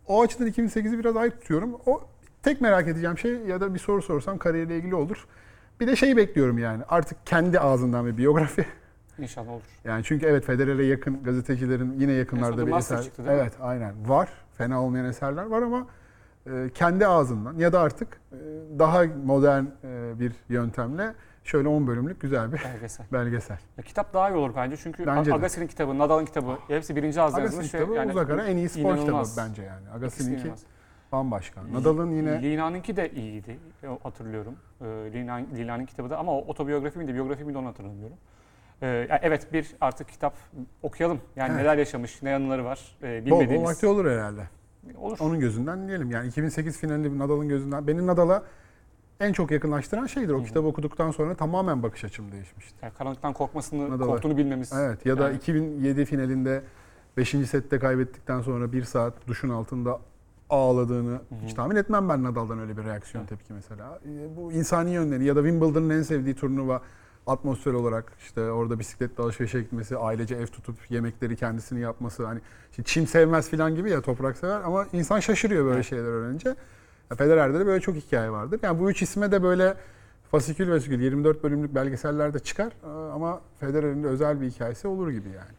o açıdan 2008'i biraz ayrı tutuyorum. O tek merak edeceğim şey ya da bir soru sorsam kariyeriyle ilgili olur. Bir de şeyi bekliyorum yani artık kendi ağzından bir biyografi. [laughs] İnşallah olur. Yani çünkü evet Federer'e yakın gazetecilerin yine yakınlarda bir eser. çıktı değil mi? evet aynen var. Fena olmayan eserler var ama e, kendi ağzından ya da artık e, daha modern e, bir yöntemle şöyle 10 bölümlük güzel bir Belgesel. [laughs] belgesel. Ya, kitap daha iyi olur bence çünkü Bence. Agassi'nin kitabı, Nadal'ın kitabı hepsi birinci ağızda yazılmış. ve kitabı yani uzak ara en iyi spor kitabı inanılmaz. bence yani. Agassi'ninki bambaşka. Nadal'ın yine Lina'nınki de iyiydi. e, Hatırlıyorum. Ee, Lina, Lina'nın kitabı da ama o otobiyografi miydi, biyografi miydi onu hatırlamıyorum. Ee, evet bir artık kitap okuyalım. Yani Evet. neler yaşamış, ne yanları var e, bol bol bilmediğimiz. vakti olur herhalde. Olur. Onun gözünden diyelim. Yani 2008 finali Nadal'ın gözünden. Benim Nadal'a en çok yakınlaştıran şeydir. O Hı hı. kitabı okuduktan sonra tamamen bakış açım değişmişti. Yani karanlıktan korkmasını, Nadal'a. korktuğunu bilmemiz. Evet ya da Yani- 2007 finalinde 5. sette kaybettikten sonra bir saat duşun altında ağladığını hı. hiç tahmin etmem ben Nadal'dan öyle bir reaksiyon Evet. tepki mesela. Ee, Bu insani yönleri ya da Wimbledon'ın en sevdiği turnuva atmosfer olarak işte orada bisikletle alışverişe gitmesi, ailece ev tutup yemekleri kendisini yapması hani şimdi çim sevmez falan gibi ya toprak sever ama insan şaşırıyor böyle Evet. şeyler öğrenince. Ya Federer'de de böyle çok hikaye vardır. Yani bu üç isme de böyle fasikül vesikül 24 bölümlük belgeseller de çıkar Ee, ama Federer'in de özel bir hikayesi olur gibi yani.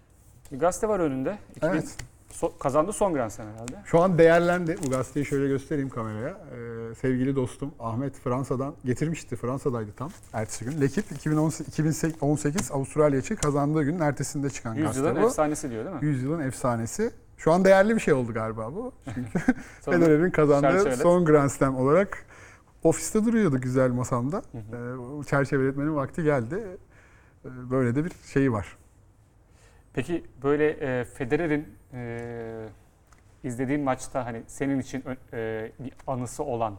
Bir gazete var önünde. 2000 Evet. so- kazandı son Grand Slam herhalde. Şu an değerlendi. Bu gazeteyi şöyle göstereyim kameraya. Ee, sevgili dostum Ahmet Fransa'dan getirmişti. Fransa'daydı tam ertesi gün. Lekip 2018, 2018 Avustralya için kazandığı günün ertesinde çıkan Yüzyılın gazete bu. efsanesi diyor değil mi? Yüzyılın efsanesi. Şu an değerli bir şey oldu galiba bu. [laughs] Çünkü [laughs] Federer'in kazandığı çerçevelet. son Grand Slam olarak ofiste duruyordu güzel masamda. Ee, çerçeveletmenin vakti geldi. Ee, böyle de bir şeyi var. Peki böyle e, Federer'in e, izlediğin maçta hani senin için e, bir anısı olan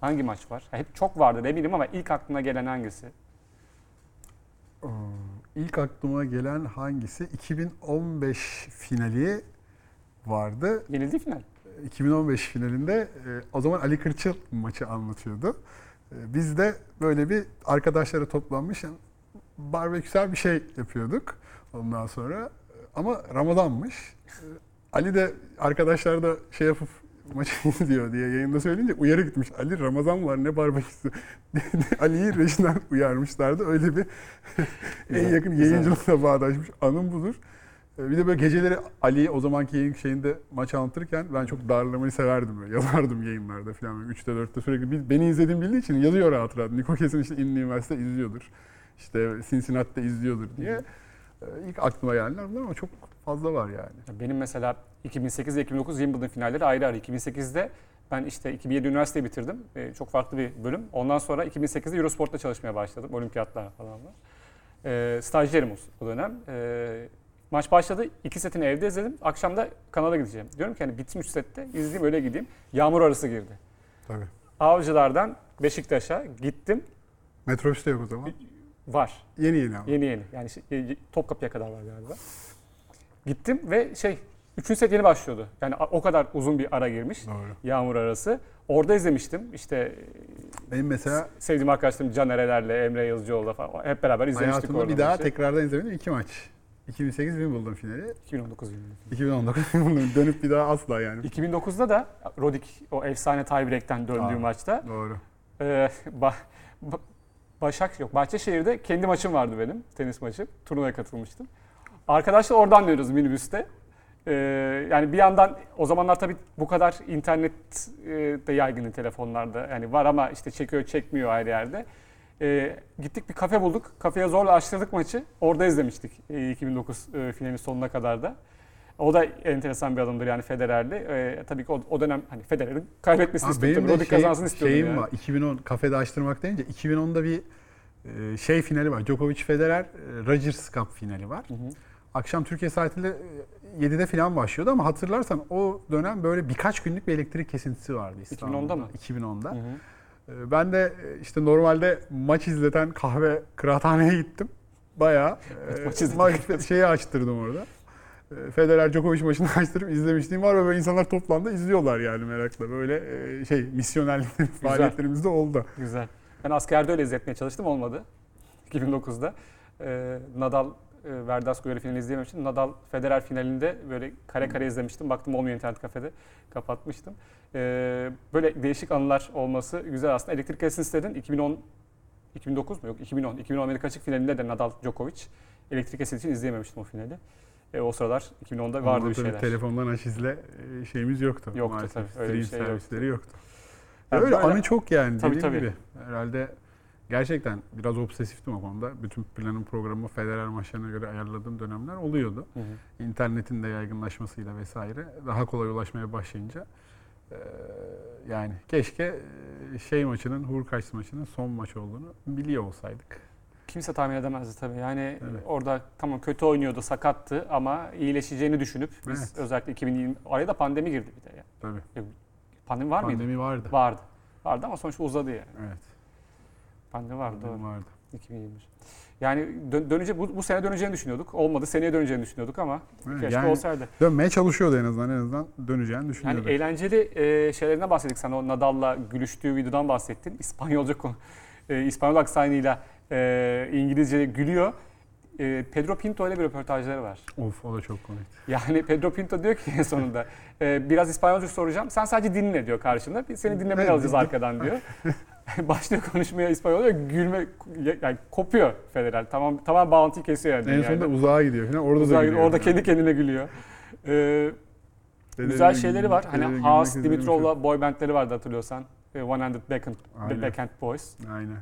hangi maç var? Hep çok vardır eminim ama ilk aklına gelen hangisi? Ee, İlk aklıma gelen hangisi? 2015 finali vardı. Yenildi final. 2015 finalinde e, o zaman Ali Kırçıl maçı anlatıyordu. E, Biz de böyle bir arkadaşlara toplanmış yani barbeküsel bir şey yapıyorduk ondan sonra. E, Ama Ramazanmış. E, Ali de arkadaşlar da şey yapıp maçı [laughs] izliyor diye yayında söyleyince uyarı gitmiş. Ali Ramazan var ne barbeküsü. [laughs] Ali'yi rejiden uyarmışlardı. Öyle bir [laughs] en yakın yayıncılıkla bağdaşmış anım budur. E, Bir de böyle geceleri Ali o zamanki yayın şeyinde maç anlatırken ben çok darlamayı severdim böyle. [laughs] Yazardım yayınlarda falan. Böyle 3'te 4'te sürekli beni izlediğim bildiği için yazıyor rahat rahat. Niko kesin işte Indiana Üniversite izliyordur. İşte Cincinnati'de izliyordur diye. E, İlk aklıma gelenler bunlar ama çok fazla var yani. Benim mesela 2008 ve 2009 Wimbledon finalleri ayrı ayrı. 2008'de ben işte 2007 üniversiteyi bitirdim. E, çok farklı bir bölüm. Ondan sonra 2008'de Eurosport'ta çalışmaya başladım. Olimpiyatlar falan var. E, stajyerim o- o dönem. E, maç başladı. İki setini evde izledim. Akşam da kanala gideceğim. Diyorum ki hani bitmiş sette izleyeyim öyle gideyim. Yağmur arası girdi. Tabii. Avcılardan Beşiktaş'a gittim. Metrobüste yok o zaman. Var. Yeni yeni ama. Yeni yeni. Yani şey, e, Topkapı'ya kadar var galiba. Gittim ve şey 3. set yeni başlıyordu. Yani o kadar uzun bir ara girmiş. Doğru. Yağmur arası. Orada izlemiştim. İşte Benim mesela sevdiğim arkadaşlarım Can Ereler'le, Emre Yazıcıoğlu'la falan hep beraber izlemiştik hayatımda orada bir daha maçı. tekrardan izlemedim iki maç. 2008 Wimbledon finali, 2019 yılında. 2019 Wimbledon dönüp bir daha asla yani. 2009'da da Rodik o efsane tiebreak'ten döndüğü Aa. maçta Doğru. e, ba- ba- Başak yok Bahçeşehir'de kendi maçım vardı benim tenis maçı. Turnuvaya katılmıştım. Arkadaşlar oradan diyoruz minibüste. E, yani bir yandan o zamanlar tabii bu kadar internet e, de yaygın telefonlarda yani var ama işte çekiyor çekmiyor ayrı yerde. E, gittik bir kafe bulduk. Kafeye zorla açtırdık maçı. Orada izlemiştik e, 2009 e, finalin sonuna kadar da. O da enteresan bir adımdır yani Federer'li. E, tabii ki o, o dönem hani Federer'in kaybetmesini istiyordum. benim de şey, kazansın istiyordum şeyim yani. var. 2010 kafede açtırmak deyince 2010'da bir e, şey finali var. Djokovic Federer e, Rogers Cup finali var. Hı hı. Akşam Türkiye saatiyle e, 7'de falan başlıyordu ama hatırlarsan o dönem böyle birkaç günlük bir elektrik kesintisi vardı İstanbul'da. 2010'da mı? 2010'da. Hı hı. E, Ben de e, işte normalde maç izleten kahve kıraathaneye gittim. Bayağı e, Maç maç şeyi açtırdım orada. E, Federer Djokovic maçını [laughs] açtırıp izlemişliğim var ve böyle insanlar toplandı izliyorlar yani merakla. Böyle şey misyonerlik faaliyetlerimiz de oldu. Güzel. Ben askerde öyle izletmeye çalıştım olmadı. 2009'da. Ee, Nadal e, Verdasco yarı finali izleyememiştim. Nadal Federer finalinde böyle kare kare izlemiştim. Baktım olmuyor internet kafede. Kapatmıştım. Ee, böyle değişik anılar olması güzel aslında. Elektrik kesintisilerin 2010 2009 mu? Yok 2010. 2010 Amerika açık finalinde de Nadal Djokovic elektrik kesintisi için izleyememiştim o finali. E, o sıralar 2010'da vardı Ama bir şeyler. Telefondan aç izle e, şeyimiz yoktu. Yoktu maalesef. tabii, öyle Stream şey servisleri yoktu. Ya öyle böyle- anı çok yani Tabii, dediğim tabii. gibi. Herhalde gerçekten biraz obsesiftim o konuda. Bütün planım programı Federer maçlarına göre ayarladığım dönemler oluyordu. Hı hı. İnternetin de yaygınlaşmasıyla vesaire daha kolay ulaşmaya başlayınca e, yani keşke şey maçının, Hurkaç maçının son maç olduğunu biliyor olsaydık. Kimse tahmin edemezdi tabii. Yani Evet. orada tamam kötü oynuyordu, sakattı ama iyileşeceğini düşünüp biz Evet. özellikle 2020 araya da pandemi girdi bir de ya. Tabii. Pandemi var mıydı? Pandemi vardı. Vardı. Vardı ama sonuçta uzadı yani. Evet. Pandemi vardı doğru. vardı. 2021. Yani dö- dönece bu, bu sene döneceğini düşünüyorduk. Olmadı. Seneye döneceğini düşünüyorduk ama Evet, keşke yani olsaydı. dönmeye çalışıyordu en azından. En azından döneceğini Yani düşünüyorduk. eğlenceli e, şeylerinden bahsettik. Sen o Nadal'la gülüştüğü videodan bahsettin. İspanyolca konu, e, İspanyol aksanıyla e, İngilizce gülüyor. E, Pedro Pinto ile bir röportajları var. Of o da çok komik. Yani Pedro Pinto diyor ki en sonunda e, biraz İspanyolca soracağım. Sen sadece dinle diyor karşında. Seni dinlemeni Evet, alacağız arkadan diyor. [laughs] [laughs] Başlıyor konuşmaya İspanyolca gülme yani kopuyor Federer. Tamam tamam bağlantıyı kesiyor yani. En sonunda uzağa gidiyor falan. Orada Uzağa da gidiyor, orada kendi kendine gülüyor. Ee, güzel şeyleri var. Hani Haas, Dimitrov'la boy bandleri vardı hatırlıyorsan. Ee, 100 Backhand, Aynen. Backhand Boys. Aynen.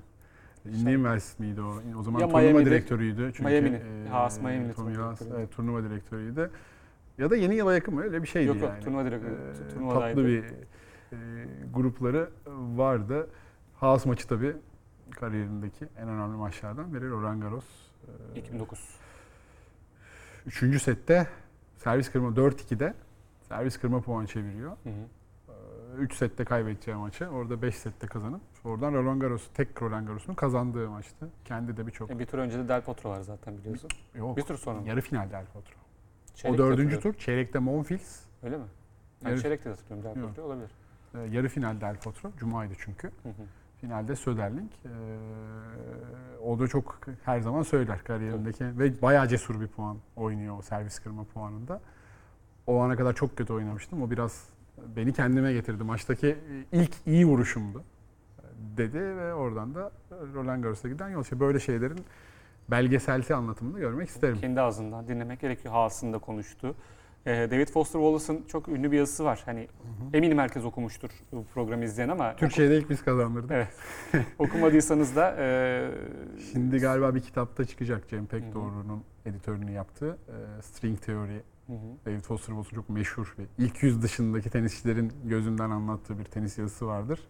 Indian Wells miydi o? O zaman Ya turnuva Miami'de- direktörüydü. Çünkü, Miami'nin. e, Haas Miami'nin Tommy Haas, evet, turnuva direktörüydü. Ya da yeni yıla yakın mı öyle bir şeydi Yok yok yani. turnuva direkt Ee, turnuvadaydı. tatlı bir e, grupları vardı. Haas maçı tabii kariyerindeki en önemli maçlardan biri Roland Garros. Ee, 2009. Üçüncü sette servis kırma 4-2'de servis kırma puan çeviriyor. Hı hı. 3 sette kaybedeceği maçı orada 5 sette kazanıp oradan Roland Garros tek Roland Garros'unu kazandığı maçtı. Kendi de birçok E, bir tur önce de Del Potro var zaten biliyorsun. yok. Bir tur sonra mı? Yarı final Del Potro. Çeyrek o dördüncü tur çeyrekte Monfils, Öyle mi? Ben Yarı- çeyrek de hatırlıyorum Del. Potro olabilir. e, yarı final Del Potro. Cuma'ydı çünkü. Hı hı. Finalde Söderling. E, o da çok her zaman söyler kariyerindeki ve bayağı cesur bir puan oynuyor o servis kırma puanında. O ana kadar çok kötü oynamıştım. O biraz beni kendime getirdi. Maçtaki ilk iyi vuruşumdu dedi ve oradan da Roland Garros'a giden yol. İşte böyle şeylerin belgeselsi anlatımını görmek isterim. Kendi ağzından dinlemek gerekiyor. Haas'ın da konuştu. Ee, David Foster Wallace'ın çok ünlü bir yazısı var. Hani eminim herkes okumuştur bu programı izleyen ama Türkiye'de ilk biz kazandırdık. Evet. [laughs] okumadıysanız da e, Şimdi galiba bir kitapta çıkacak Cem hı. Pekdoğru'nun editörünü yaptığı e, String Theory. hı hı. David Foster Wallace'ın çok meşhur ve ilk yüz dışındaki tenisçilerin gözünden anlattığı bir tenis yazısı vardır.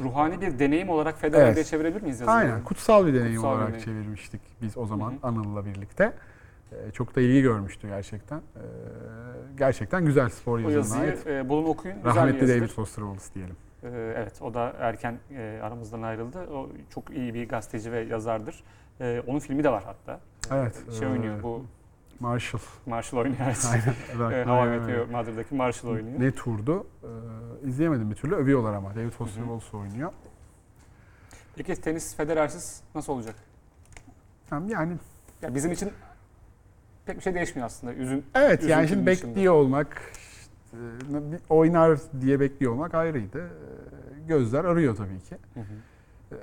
ruhani bir deneyim olarak Federer'e Evet. çevirebilir miyiz yazıyı? Aynen kutsal bir deneyim Kutsal bir olarak deneyim. çevirmiştik biz o zaman. Anıl'la birlikte. E, çok da ilgi görmüştü gerçekten. E, gerçekten güzel spor O yazımına yazıyı ait. e, bulun okuyun. Güzel Rahmetli. David Foster Wallace diyelim. Ee, evet o da erken e, aramızdan ayrıldı. O çok iyi bir gazeteci ve yazardır. Ee, onun filmi de var hatta. Evet, Şey ee, oynuyor bu Marshall. Marshall oynuyor. Evet. Aynen. [laughs] Ee, Bak, How I aynen Met öyle. Your Mother'daki Marshall oynuyor. Ne turdu? Ee, izleyemedim bir türlü. Övüyorlar ama. David Foster. Wallace oynuyor. Peki tenis Federer'siz nasıl olacak? Yani, yani Ya bizim için pek bir şey değişmiyor aslında. Üzün, evet yani şimdi dışında. bekliyor olmak, işte, bir oynar diye bekliyor olmak ayrıydı. Ee, Gözler arıyor tabii ki. Hı hı.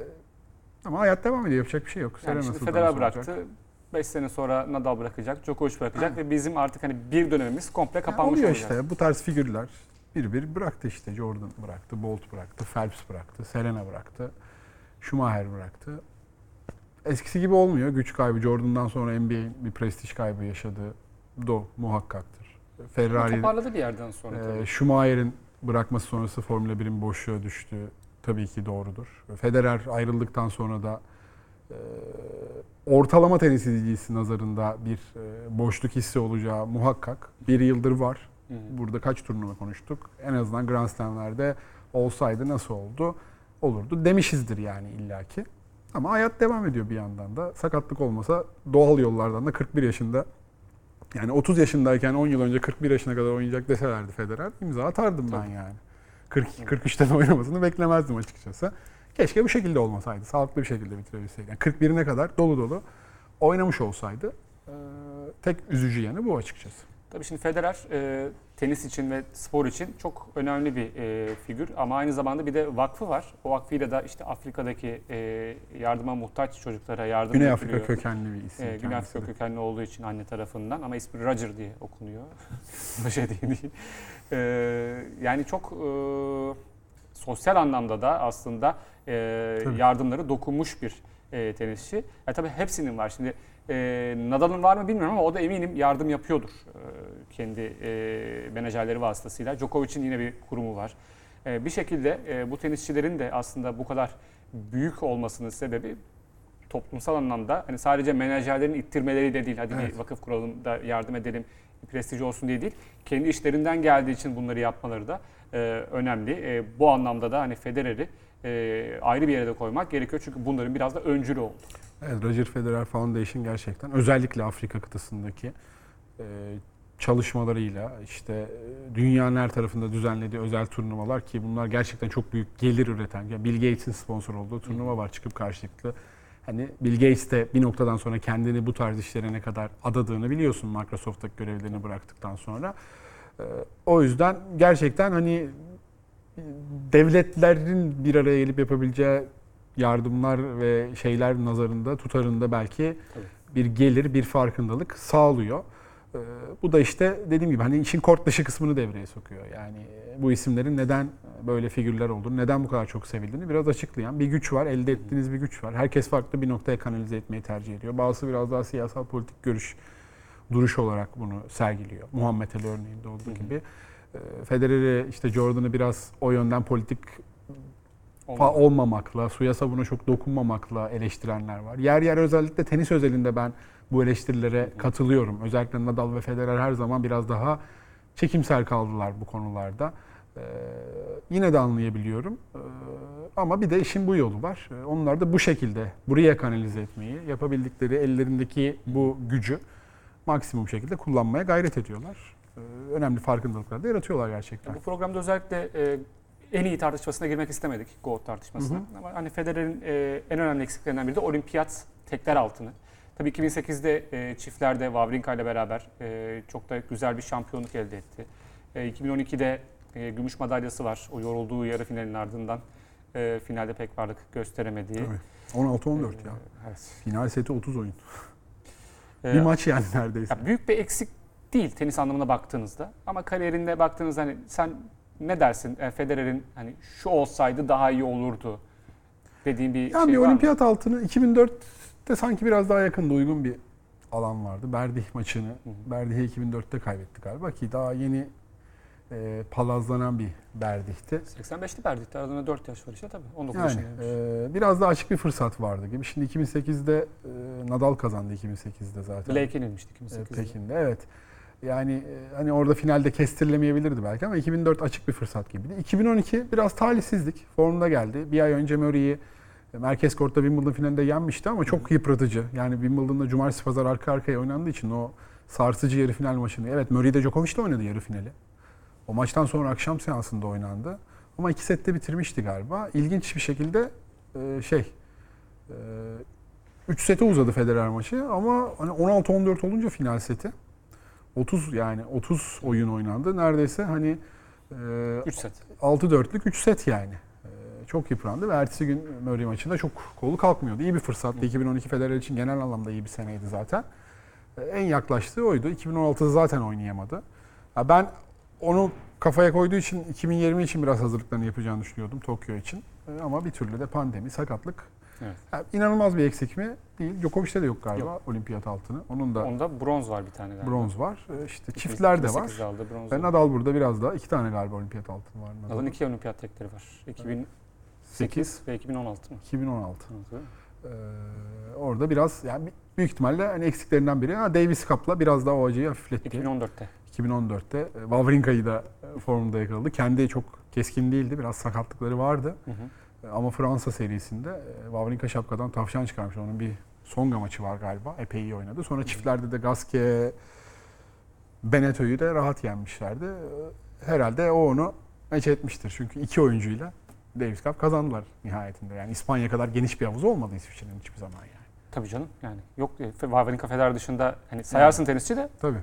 Ama hayat devam ediyor. Yapacak bir şey yok. Yani Serena şimdi Federer bıraktı. 5 sene sonra Nadal bırakacak, Djokovic bırakacak ve bizim artık hani bir dönemimiz komple kapanmış oluyor olacak. işte bu tarz figürler bir bir bıraktı işte Jordan bıraktı, Bolt bıraktı, Phelps bıraktı, Serena bıraktı, Schumacher bıraktı. Eskisi gibi olmuyor. Güç kaybı Jordan'dan sonra NBA'in bir prestij kaybı yaşadığı do muhakkaktır. Ferrari, Toparladı bir yerden sonra tabii. e, Schumacher'in bırakması sonrası Formula 1'in boşluğa düştüğü tabii ki doğrudur. Federer ayrıldıktan sonra da e, ortalama tenis izleyicisi nazarında bir e, boşluk hissi olacağı muhakkak. Bir yıldır var. Hı hı. Burada kaç turnuva konuştuk. En azından Grand Slam'lerde olsaydı nasıl oldu? Olurdu demişizdir yani illaki. Ama hayat devam ediyor bir yandan da. Sakatlık olmasa doğal yollardan da 41 yaşında yani 30 yaşındayken 10 yıl önce 41 yaşına kadar oynayacak deselerdi Federer imza atardım ben yani. 42 43'ten oynamasını beklemezdim açıkçası. Keşke bu şekilde olmasaydı. Sağlıklı bir şekilde bitirebilseydi. Yani 41'ine kadar dolu dolu oynamış olsaydı. Ee, tek üzücü yanı bu açıkçası. Tabii şimdi Federer e, tenis için ve spor için çok önemli bir e, figür ama aynı zamanda bir de vakfı var. O vakfıyla da işte Afrika'daki e, yardıma muhtaç çocuklara yardım Güney ediliyor. Afrika kökenli bir isim. E, Güney Afrika de. kökenli olduğu için anne tarafından ama ismi Roger diye okunuyor. [laughs] Roger diye değil. E, yani çok e, sosyal anlamda da aslında e, Tabii. yardımları dokunmuş bir e, tenisçi. Ya tabii hepsinin var. Şimdi e, Nadal'ın var mı bilmiyorum ama o da eminim yardım yapıyordur e, kendi e, menajerleri vasıtasıyla. Djokovic'in yine bir kurumu var. E, bir şekilde e, bu tenisçilerin de aslında bu kadar büyük olmasının sebebi toplumsal anlamda hani sadece menajerlerin ittirmeleri de değil. Hadi Evet. bir vakıf kuralım da yardım edelim, prestij olsun diye değil. Kendi işlerinden geldiği için bunları yapmaları da e, önemli. E, bu anlamda da hani Federer'i e, ayrı bir yere de koymak gerekiyor. Çünkü bunların biraz da öncülü oldu. Evet, Roger Federer Foundation gerçekten özellikle Afrika kıtasındaki e, çalışmalarıyla işte e, dünyanın her tarafında düzenlediği özel turnuvalar ki bunlar gerçekten çok büyük gelir üreten. Yani Bill Gates'in sponsor olduğu turnuva var çıkıp karşılıklı. Hani Bill Gates de bir noktadan sonra kendini bu tarz işlere ne kadar adadığını biliyorsun Microsoft'taki görevlerini bıraktıktan sonra. E, o yüzden gerçekten hani devletlerin bir araya gelip yapabileceği yardımlar ve şeyler nazarında tutarında belki Tabii. bir gelir, bir farkındalık sağlıyor. Ee, bu da işte dediğim gibi hani işin kort dışı kısmını devreye sokuyor. Yani e, bu isimlerin neden böyle figürler olduğunu, neden bu kadar çok sevildiğini biraz açıklayan bir güç var. Elde ettiğiniz bir güç var. Herkes farklı bir noktaya kanalize etmeyi tercih ediyor. Bazısı biraz daha siyasal politik görüş, duruş olarak bunu sergiliyor. Muhammed Ali örneğinde olduğu gibi. Ee, Federer'i işte Jordan'ı biraz o yönden politik Olmadı. olmamakla, suya sabuna çok dokunmamakla eleştirenler var. Yer yer özellikle tenis özelinde ben bu eleştirilere katılıyorum. Özellikle Nadal ve Federer her zaman biraz daha çekimsel kaldılar bu konularda. Ee, yine de anlayabiliyorum. Ee, ama bir de işin bu yolu var. Ee, onlar da bu şekilde buraya kanalize etmeyi, yapabildikleri ellerindeki bu gücü maksimum şekilde kullanmaya gayret ediyorlar. Ee, önemli farkındalıklar da yaratıyorlar gerçekten. Bu programda özellikle e, en iyi tartışmasına girmek istemedik GOAT tartışmasına. Hı Ama hani Federer'in e, en önemli eksiklerinden biri de olimpiyat tekler altını. Tabii 2008'de e, çiftlerde Wawrinka ile beraber e, çok da güzel bir şampiyonluk elde etti. E, 2012'de e, gümüş madalyası var. O yorulduğu yarı finalin ardından e, finalde pek varlık gösteremediği. Tabii. 16-14 ya. E, Evet. Final seti 30 oyun. E, Bir maç yani neredeyse. Ya büyük bir eksik değil tenis anlamına baktığınızda. Ama kariyerinde baktığınızda hani sen ne dersin e, Federer'in hani şu olsaydı daha iyi olurdu dediğin bir Yani şey bir var mı? olimpiyat altını 2004'te sanki biraz daha yakında uygun bir alan vardı. Berdih maçını hı. Berdih'e 2004'te kaybettik galiba ki daha yeni e, palazlanan bir Berdih'ti. 85'li Berdik'te aralarında 4 yaş var işte tabii. 19 Yani yaşındaymış. e, biraz daha açık bir fırsat vardı gibi. Şimdi 2008'de e, Nadal kazandı 2008'de zaten. Blake'e yenilmişti E, 2008'de. Pekin'de evet. Yani e, hani orada finalde kestirilemeyebilirdi belki ama 2004 açık bir fırsat gibiydi. 2012 biraz talihsizlik. Formda geldi. Bir ay önce Murray'i e, merkez kortta Wimbledon finalinde yenmişti ama çok yıpratıcı. Yani Wimbledon'da cumartesi pazar arka arkaya oynandığı için o sarsıcı yarı final maçını. Evet Murray de Djokovic de oynadı yarı finali. O maçtan sonra akşam seansında oynandı. Ama iki sette bitirmişti galiba. İlginç bir şekilde e, şey 3 sete uzadı Federer maçı ama hani 16-14 olunca final seti 30 yani 30 oyun oynandı. Neredeyse hani e, 3 set. 6-4'lük 3 set yani. E, Çok yıprandı ve ertesi gün Murray maçında çok kolu kalkmıyordu. İyi bir fırsattı. 2012 Federer için genel anlamda iyi bir seneydi zaten. E, En yaklaştığı oydu. 2016'da zaten oynayamadı. Ya ben onu kafaya koyduğu için 2020 için biraz hazırlıklarını yapacağını düşünüyordum Tokyo için. E, Ama bir türlü de pandemi, sakatlık. Evet. Ya inanılmaz bir eksik mi? Değil. Djokovic'te de yok galiba olimpiyat altını. Onun da Onda bronz var bir tane galiba. bronz var. E, İşte çiftler de var. 2008'de aldı bronz. Ve Nadal burada biraz daha iki tane galiba olimpiyat altını var. Nadal'ın iki olimpiyat tekleri var. 2008 8, ve 2016 mı? 2016. Evet. Ee, orada biraz yani büyük ihtimalle hani eksiklerinden biri. Ha, Davis Cup'la biraz daha o acıyı hafifletti. 2014'te. 2014'te e, Wawrinka'yı da e, formda yakaladı. Kendi çok keskin değildi. Biraz sakatlıkları vardı. Hı hı. Ama Fransa serisinde e, Wawrinka şapkadan tavşan çıkarmış. Onun bir Songa maçı var galiba. Epey iyi oynadı. Sonra çiftlerde de Gasquet, Beneto'yu da rahat yenmişlerdi. E, Herhalde o onu meç etmiştir. Çünkü iki oyuncuyla Davis Cup kazandılar nihayetinde. Yani İspanya kadar geniş bir havuz olmadı İsviçre'nin hiçbir zaman yani. Tabii canım yani. Yok e, Wawrinka Federer dışında hani sayarsın tenisçi de Tabii.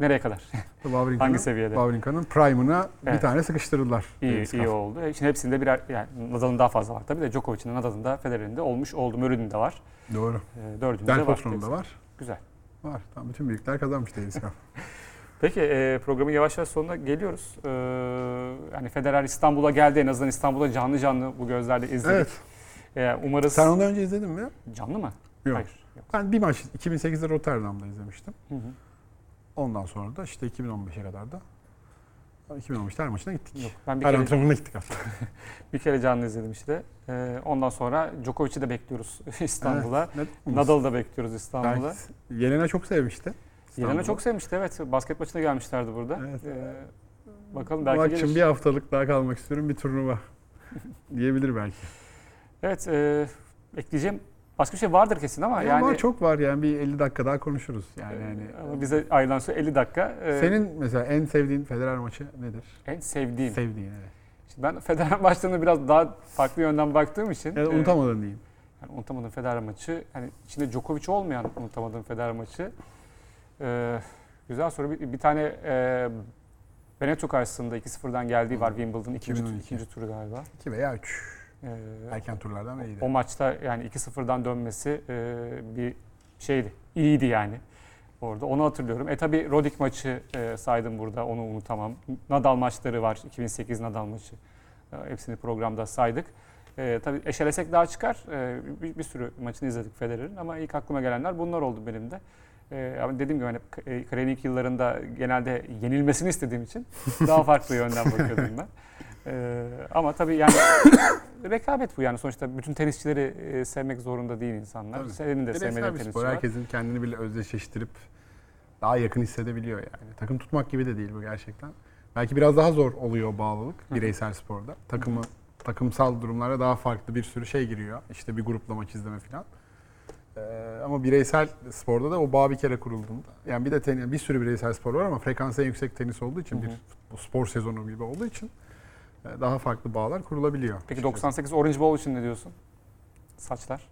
Nereye kadar? [laughs] Wawrinka'nın, Hangi seviyede? Wawrinka'nın prime'ına bir Evet. tane sıkıştırdılar. İyi, iyi oldu. E, Şimdi hepsinde birer yani Nadal'ın daha fazla var tabii de Djokovic'in de Nadal'ın da Federer'in de olmuş oldu. Murray'nin de var. Doğru. E, dördünde de var. Da var. Güzel. Var. Tamam, bütün büyükler kazanmış Cup. [laughs] Peki e, programın yavaş yavaş sonuna geliyoruz. E, yani Federer İstanbul'a geldi en azından İstanbul'a canlı canlı bu gözlerle izledik. evet. E, umarız Sen ondan önce izledin mi? canlı mı? Yok. Hayır. Yok. Ben bir maç 2008'de Rotterdam'da izlemiştim. Hı hı. Ondan sonra da işte 2015'e kadar da 2015'te her maçına gittik. Yok. Ben bir her kere, antrenmanına gittik hatta. [laughs] bir kere canlı izledim işte. E, ondan sonra Djokovic'i de bekliyoruz [laughs] İstanbul'a. Evet, Nadal'ı da bekliyoruz İstanbul'a. Yelena çok sevmişti. Yelena çok sevmişti evet. Basket maçına gelmişlerdi burada. Evet. E, bakalım Bu belki akşam gelir. bir haftalık daha kalmak istiyorum bir turnuva [laughs] diyebilir belki. Evet, e, ekleyeceğim başka bir şey vardır kesin ama Yani yani çok var yani bir 50 dakika daha konuşuruz yani. yani ama bize ayrılan süre 50 dakika. E, senin mesela en sevdiğin Federer maçı nedir? en sevdiğim. Sevdiğin evet. Şimdi ben Federer [laughs] maçlarına biraz daha farklı yönden baktığım için Ya da e, diyeyim. yani unutamadığım Federer maçı, hani içinde Djokovic olmayan unutamadığım Federer maçı. E, güzel soru. Bir, bir tane e, Beneto karşısında 2-0'dan geldiği var Wimbledon ikinci, 2012. ikinci turu galiba. 2 veya 3 E, erken turlardan biriydi. O maçta yani 2-0'dan dönmesi e, bir şeydi. İyiydi yani. Orada onu hatırlıyorum. E tabi Rodik maçı e, saydım burada onu unutamam. Nadal maçları var. 2008 Nadal maçı. E, hepsini programda saydık. E, tabii eşelesek daha çıkar. E, bir, bir sürü maçını izledik Federer'in ama ilk aklıma gelenler bunlar oldu benim de. E, ama dediğim gibi hani Krenik yıllarında genelde yenilmesini istediğim için [laughs] daha farklı yönden bakıyordum ben. E, ama tabii yani [coughs] rekabet bu yani sonuçta bütün tenisçileri e, sevmek zorunda değil insanlar. Tabii. Senin de sevmediğin tenisçi var. Herkesin kendini bile özdeşleştirip daha yakın hissedebiliyor yani. Takım tutmak gibi de değil bu gerçekten. Belki biraz daha zor oluyor bağlılık bireysel sporda. Takımı takımsal durumlara daha farklı bir sürü şey giriyor. İşte bir grupla maç izleme falan. Ee, ama bireysel sporda da o bağ bir kere kurulduğunda. Yani bir de ten, bir sürü bireysel spor var ama frekansı en yüksek tenis olduğu için bir spor sezonu gibi olduğu için daha farklı bağlar kurulabiliyor. Peki İşte 98 Orange Bowl için ne diyorsun? Saçlar.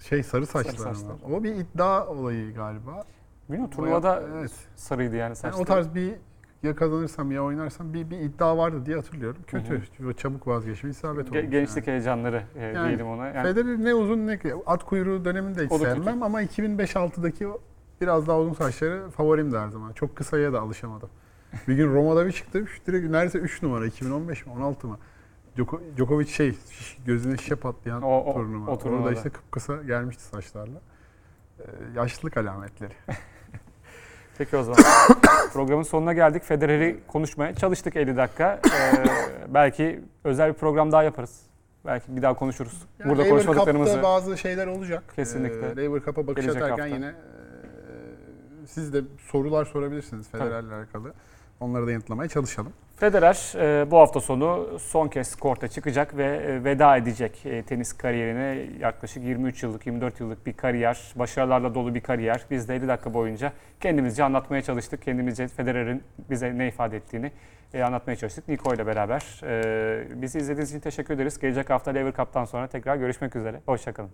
Şey sarı saçlar. Sarı saçlar. O bir iddia olayı galiba. Bilmiyorum turnuvada evet. sarıydı yani Yani saçlar. o tarz bir ya kazanırsam ya oynarsam bir, bir iddia vardı diye hatırlıyorum. Kötü. Hı hı. Çabuk vazgeçme isabet olmuş. Ge- gençlik heyecanları e, Yani diyelim ona. Yani. Yani, Federer ne uzun ne at kuyruğu dönemini de hiç da kötü. sevmem ama 2005-6'daki o biraz daha uzun saçları favorimdi her zaman. Çok kısaya da alışamadım. Bir gün Roma'da bir çıktı. Direkt neredeyse 3 numara. 2015 mi 16 mı? Djoko- Djokovic şey şiş- gözüne şişe patlayan O- o- turnuva. o turnuvada. Orada işte kıpkısa gelmişti saçlarla. Ee, yaşlılık alametleri. [laughs] Peki o zaman [coughs] programın sonuna geldik. Federer'i konuşmaya çalıştık 50 dakika. Ee, belki özel bir program daha yaparız. Belki bir daha konuşuruz. Yani Burada Laver konuşmadıklarımızı. Cup'ta bazı şeyler olacak. Kesinlikle. Ee, Laver Cup'a bakış Gelecek atarken hafta. yine e, siz de sorular sorabilirsiniz Federer'le alakalı. Onları da yanıtlamaya çalışalım. Federer e, bu hafta sonu son kez korta çıkacak ve e, veda edecek e, tenis kariyerine. Yaklaşık 23 yıllık, 24 yıllık bir kariyer, başarılarla dolu bir kariyer. Biz de 50 dakika boyunca kendimizce anlatmaya çalıştık. Kendimizce Federer'in bize ne ifade ettiğini e, anlatmaya çalıştık. Niko ile beraber. E, bizi izlediğiniz için teşekkür ederiz. Gelecek hafta Lever Cup'tan sonra tekrar görüşmek üzere. Hoşçakalın.